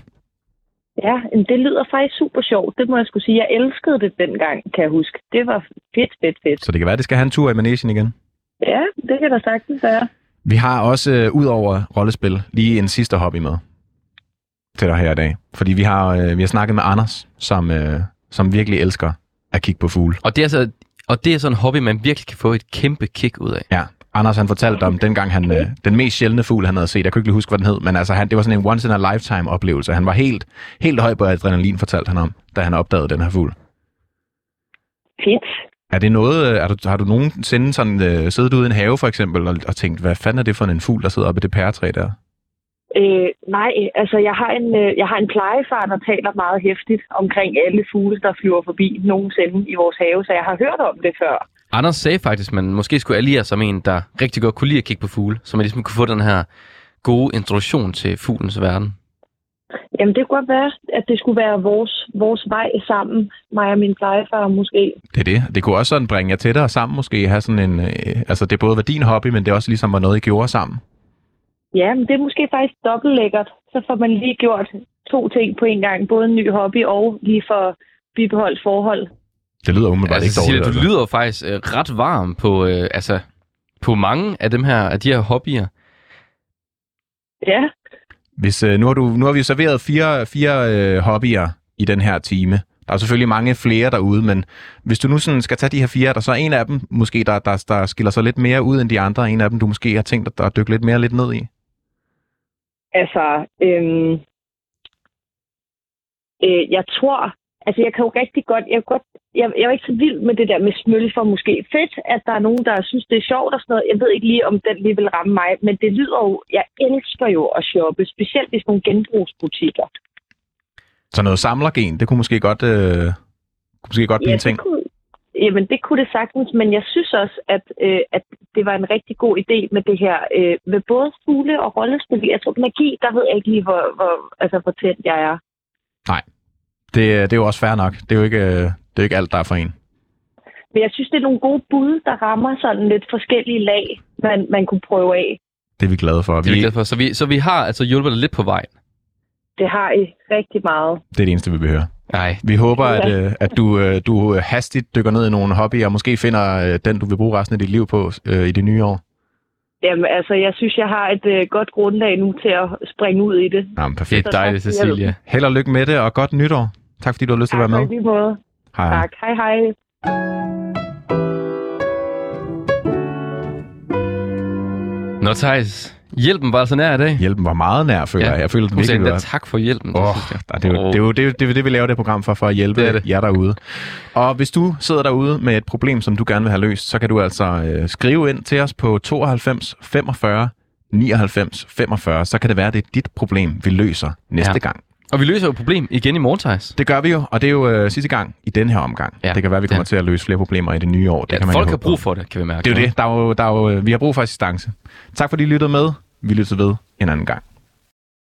S3: men det lyder faktisk super sjovt. Det må jeg skulle sige. Jeg elskede det dengang, kan jeg huske. Det var fedt, fedt, fedt.
S1: Så det kan være, at det skal have en tur i Manesien igen.
S3: Ja, det kan der sagtens være.
S1: Vi har også, øh, ud over rollespil, lige en sidste hobby med til dig her i dag. Fordi vi har, øh, vi har snakket med Anders, som, øh, som virkelig elsker at kigge på fugle.
S2: Og det er, altså, og det er sådan en hobby, man virkelig kan få et kæmpe kick ud af.
S1: Ja, Anders han fortalte om dengang han, øh, den mest sjældne fugl, han havde set. Jeg kan ikke huske, hvad den hed, men altså, han, det var sådan en once in a lifetime oplevelse. Han var helt, helt høj på adrenalin, fortalte han om, da han opdagede den her fugl.
S3: Fedt.
S1: Er det noget, øh, er du, har du nogensinde sådan, øh, siddet ude i en have for eksempel, og, og tænkt, hvad fanden er det for en fugl, der sidder oppe i det pæretræ der?
S3: Øh, nej, altså jeg har, en, øh, jeg har en plejefar, der taler meget hæftigt omkring alle fugle, der flyver forbi nogensinde i vores have, så jeg har hørt om det før.
S2: Anders sagde faktisk, at man måske skulle alliere sig med en, der rigtig godt kunne lide at kigge på fugle, så man ligesom kunne få den her gode introduktion til fuglens verden.
S3: Jamen, det kunne godt være, at det skulle være vores, vores vej sammen, mig og min plejefar måske.
S1: Det er det. Det kunne også sådan bringe jer tættere sammen, måske have sådan en... Øh, altså, det både var din hobby, men det er også ligesom var noget, I gjorde sammen.
S3: Ja, men det er måske faktisk dobbelt lækkert. Så får man lige gjort to ting på en gang. Både en ny hobby og lige for bibeholdt forhold.
S1: Det lyder umiddelbart
S2: Altså,
S1: ikke dårligt.
S2: du
S1: altså.
S2: lyder faktisk øh, ret varm på, øh, altså, på mange af, dem her, af de her hobbyer.
S3: Ja,
S1: Hvis, øh, nu, har du, nu har vi serveret fire, fire øh, hobbyer i den her time. Der er selvfølgelig mange flere derude, men hvis du nu sådan skal tage de her fire, er der så en af dem, måske der, der, der skiller sig lidt mere ud end de andre, en af dem, du måske har tænkt dig at dykke lidt mere lidt ned i?
S3: Altså... Øhm, øh, jeg tror... Altså, jeg kan jo rigtig godt... Jeg, godt jeg, jeg er ikke så vild med det der med smøl for måske fedt, at der er nogen, der synes, det er sjovt og sådan noget. Jeg ved ikke lige, om den lige vil ramme mig, men det lyder jo... Jeg elsker jo at shoppe, specielt i sådan nogle genbrugsbutikker.
S1: Så noget samlergen, det kunne måske godt, øh, kunne måske godt blive en ting.
S3: det kunne, jamen, det kunne det sagtens, men jeg synes også, at, øh, at det var en rigtig god idé med det her, øh, med både fugle og rollespil. Jeg tror, magi, der ved jeg ikke lige, hvor, hvor, altså, hvor tæt jeg er.
S1: Det, det er jo også fair nok. Det er jo ikke, øh, det er ikke alt, der er for en.
S3: Men jeg synes, det er nogle gode bud, der rammer sådan lidt forskellige lag, man, man kunne prøve af.
S1: Det er vi glade for.
S2: Det er vi
S1: Vi,
S2: glade for. Så vi, så vi har altså hjulpet dig lidt på vej.
S3: Det har I rigtig meget.
S1: det er det eneste, vi høre.
S2: Nej,
S1: Vi håber,
S3: Ja.
S1: at, øh, at du, øh, du hastigt dykker ned i nogle hobbyer, og måske finder øh, den, du vil bruge resten af dit liv på øh, i det nye år.
S3: Jamen, altså, jeg synes, jeg har et øh, godt grundlag nu til at springe ud i det.
S1: Jamen,
S2: det
S1: perfekt.
S2: er dejligt,
S3: tak.
S2: Cecilia.
S1: Held og lykke med det, og godt nytår. Tak fordi du har lyst til at være
S3: Tak,
S1: med.
S3: lige måde.
S1: Hej.
S3: Tak. Hej, hej.
S2: Nå, Thijs. Hjælpen var altså nær i dag.
S1: Hjælpen var meget nær, føler
S2: Ja.
S1: jeg. Jeg føler, den virkelig var...
S2: tak for hjælpen.
S1: Åh,
S2: synes jeg.
S1: det, er jo, det, er jo, det, det, det, vi laver det program for, for at hjælpe
S2: Det det.
S1: jer derude. Og hvis du sidder derude med et problem, som du gerne vil have løst, så kan du altså øh, skrive ind til os på 92 45 99 45. Så kan det være, det er dit problem, vi løser næste
S2: Ja.
S1: gang.
S2: Og vi løser jo et problem igen i morgen, Thijs.
S1: Det gør vi jo, og det er jo øh, sidste gang i den her omgang.
S2: Ja,
S1: det kan være, vi kommer
S2: det-
S1: til at løse flere problemer i det nye år. Det
S2: Ja,
S1: kan man
S2: folk har brug for det, kan vi mærke.
S1: Det er jo det. Der er jo, der er jo, vi har brug for assistance. Tak fordi I lyttede med. Vi lytter ved en anden gang.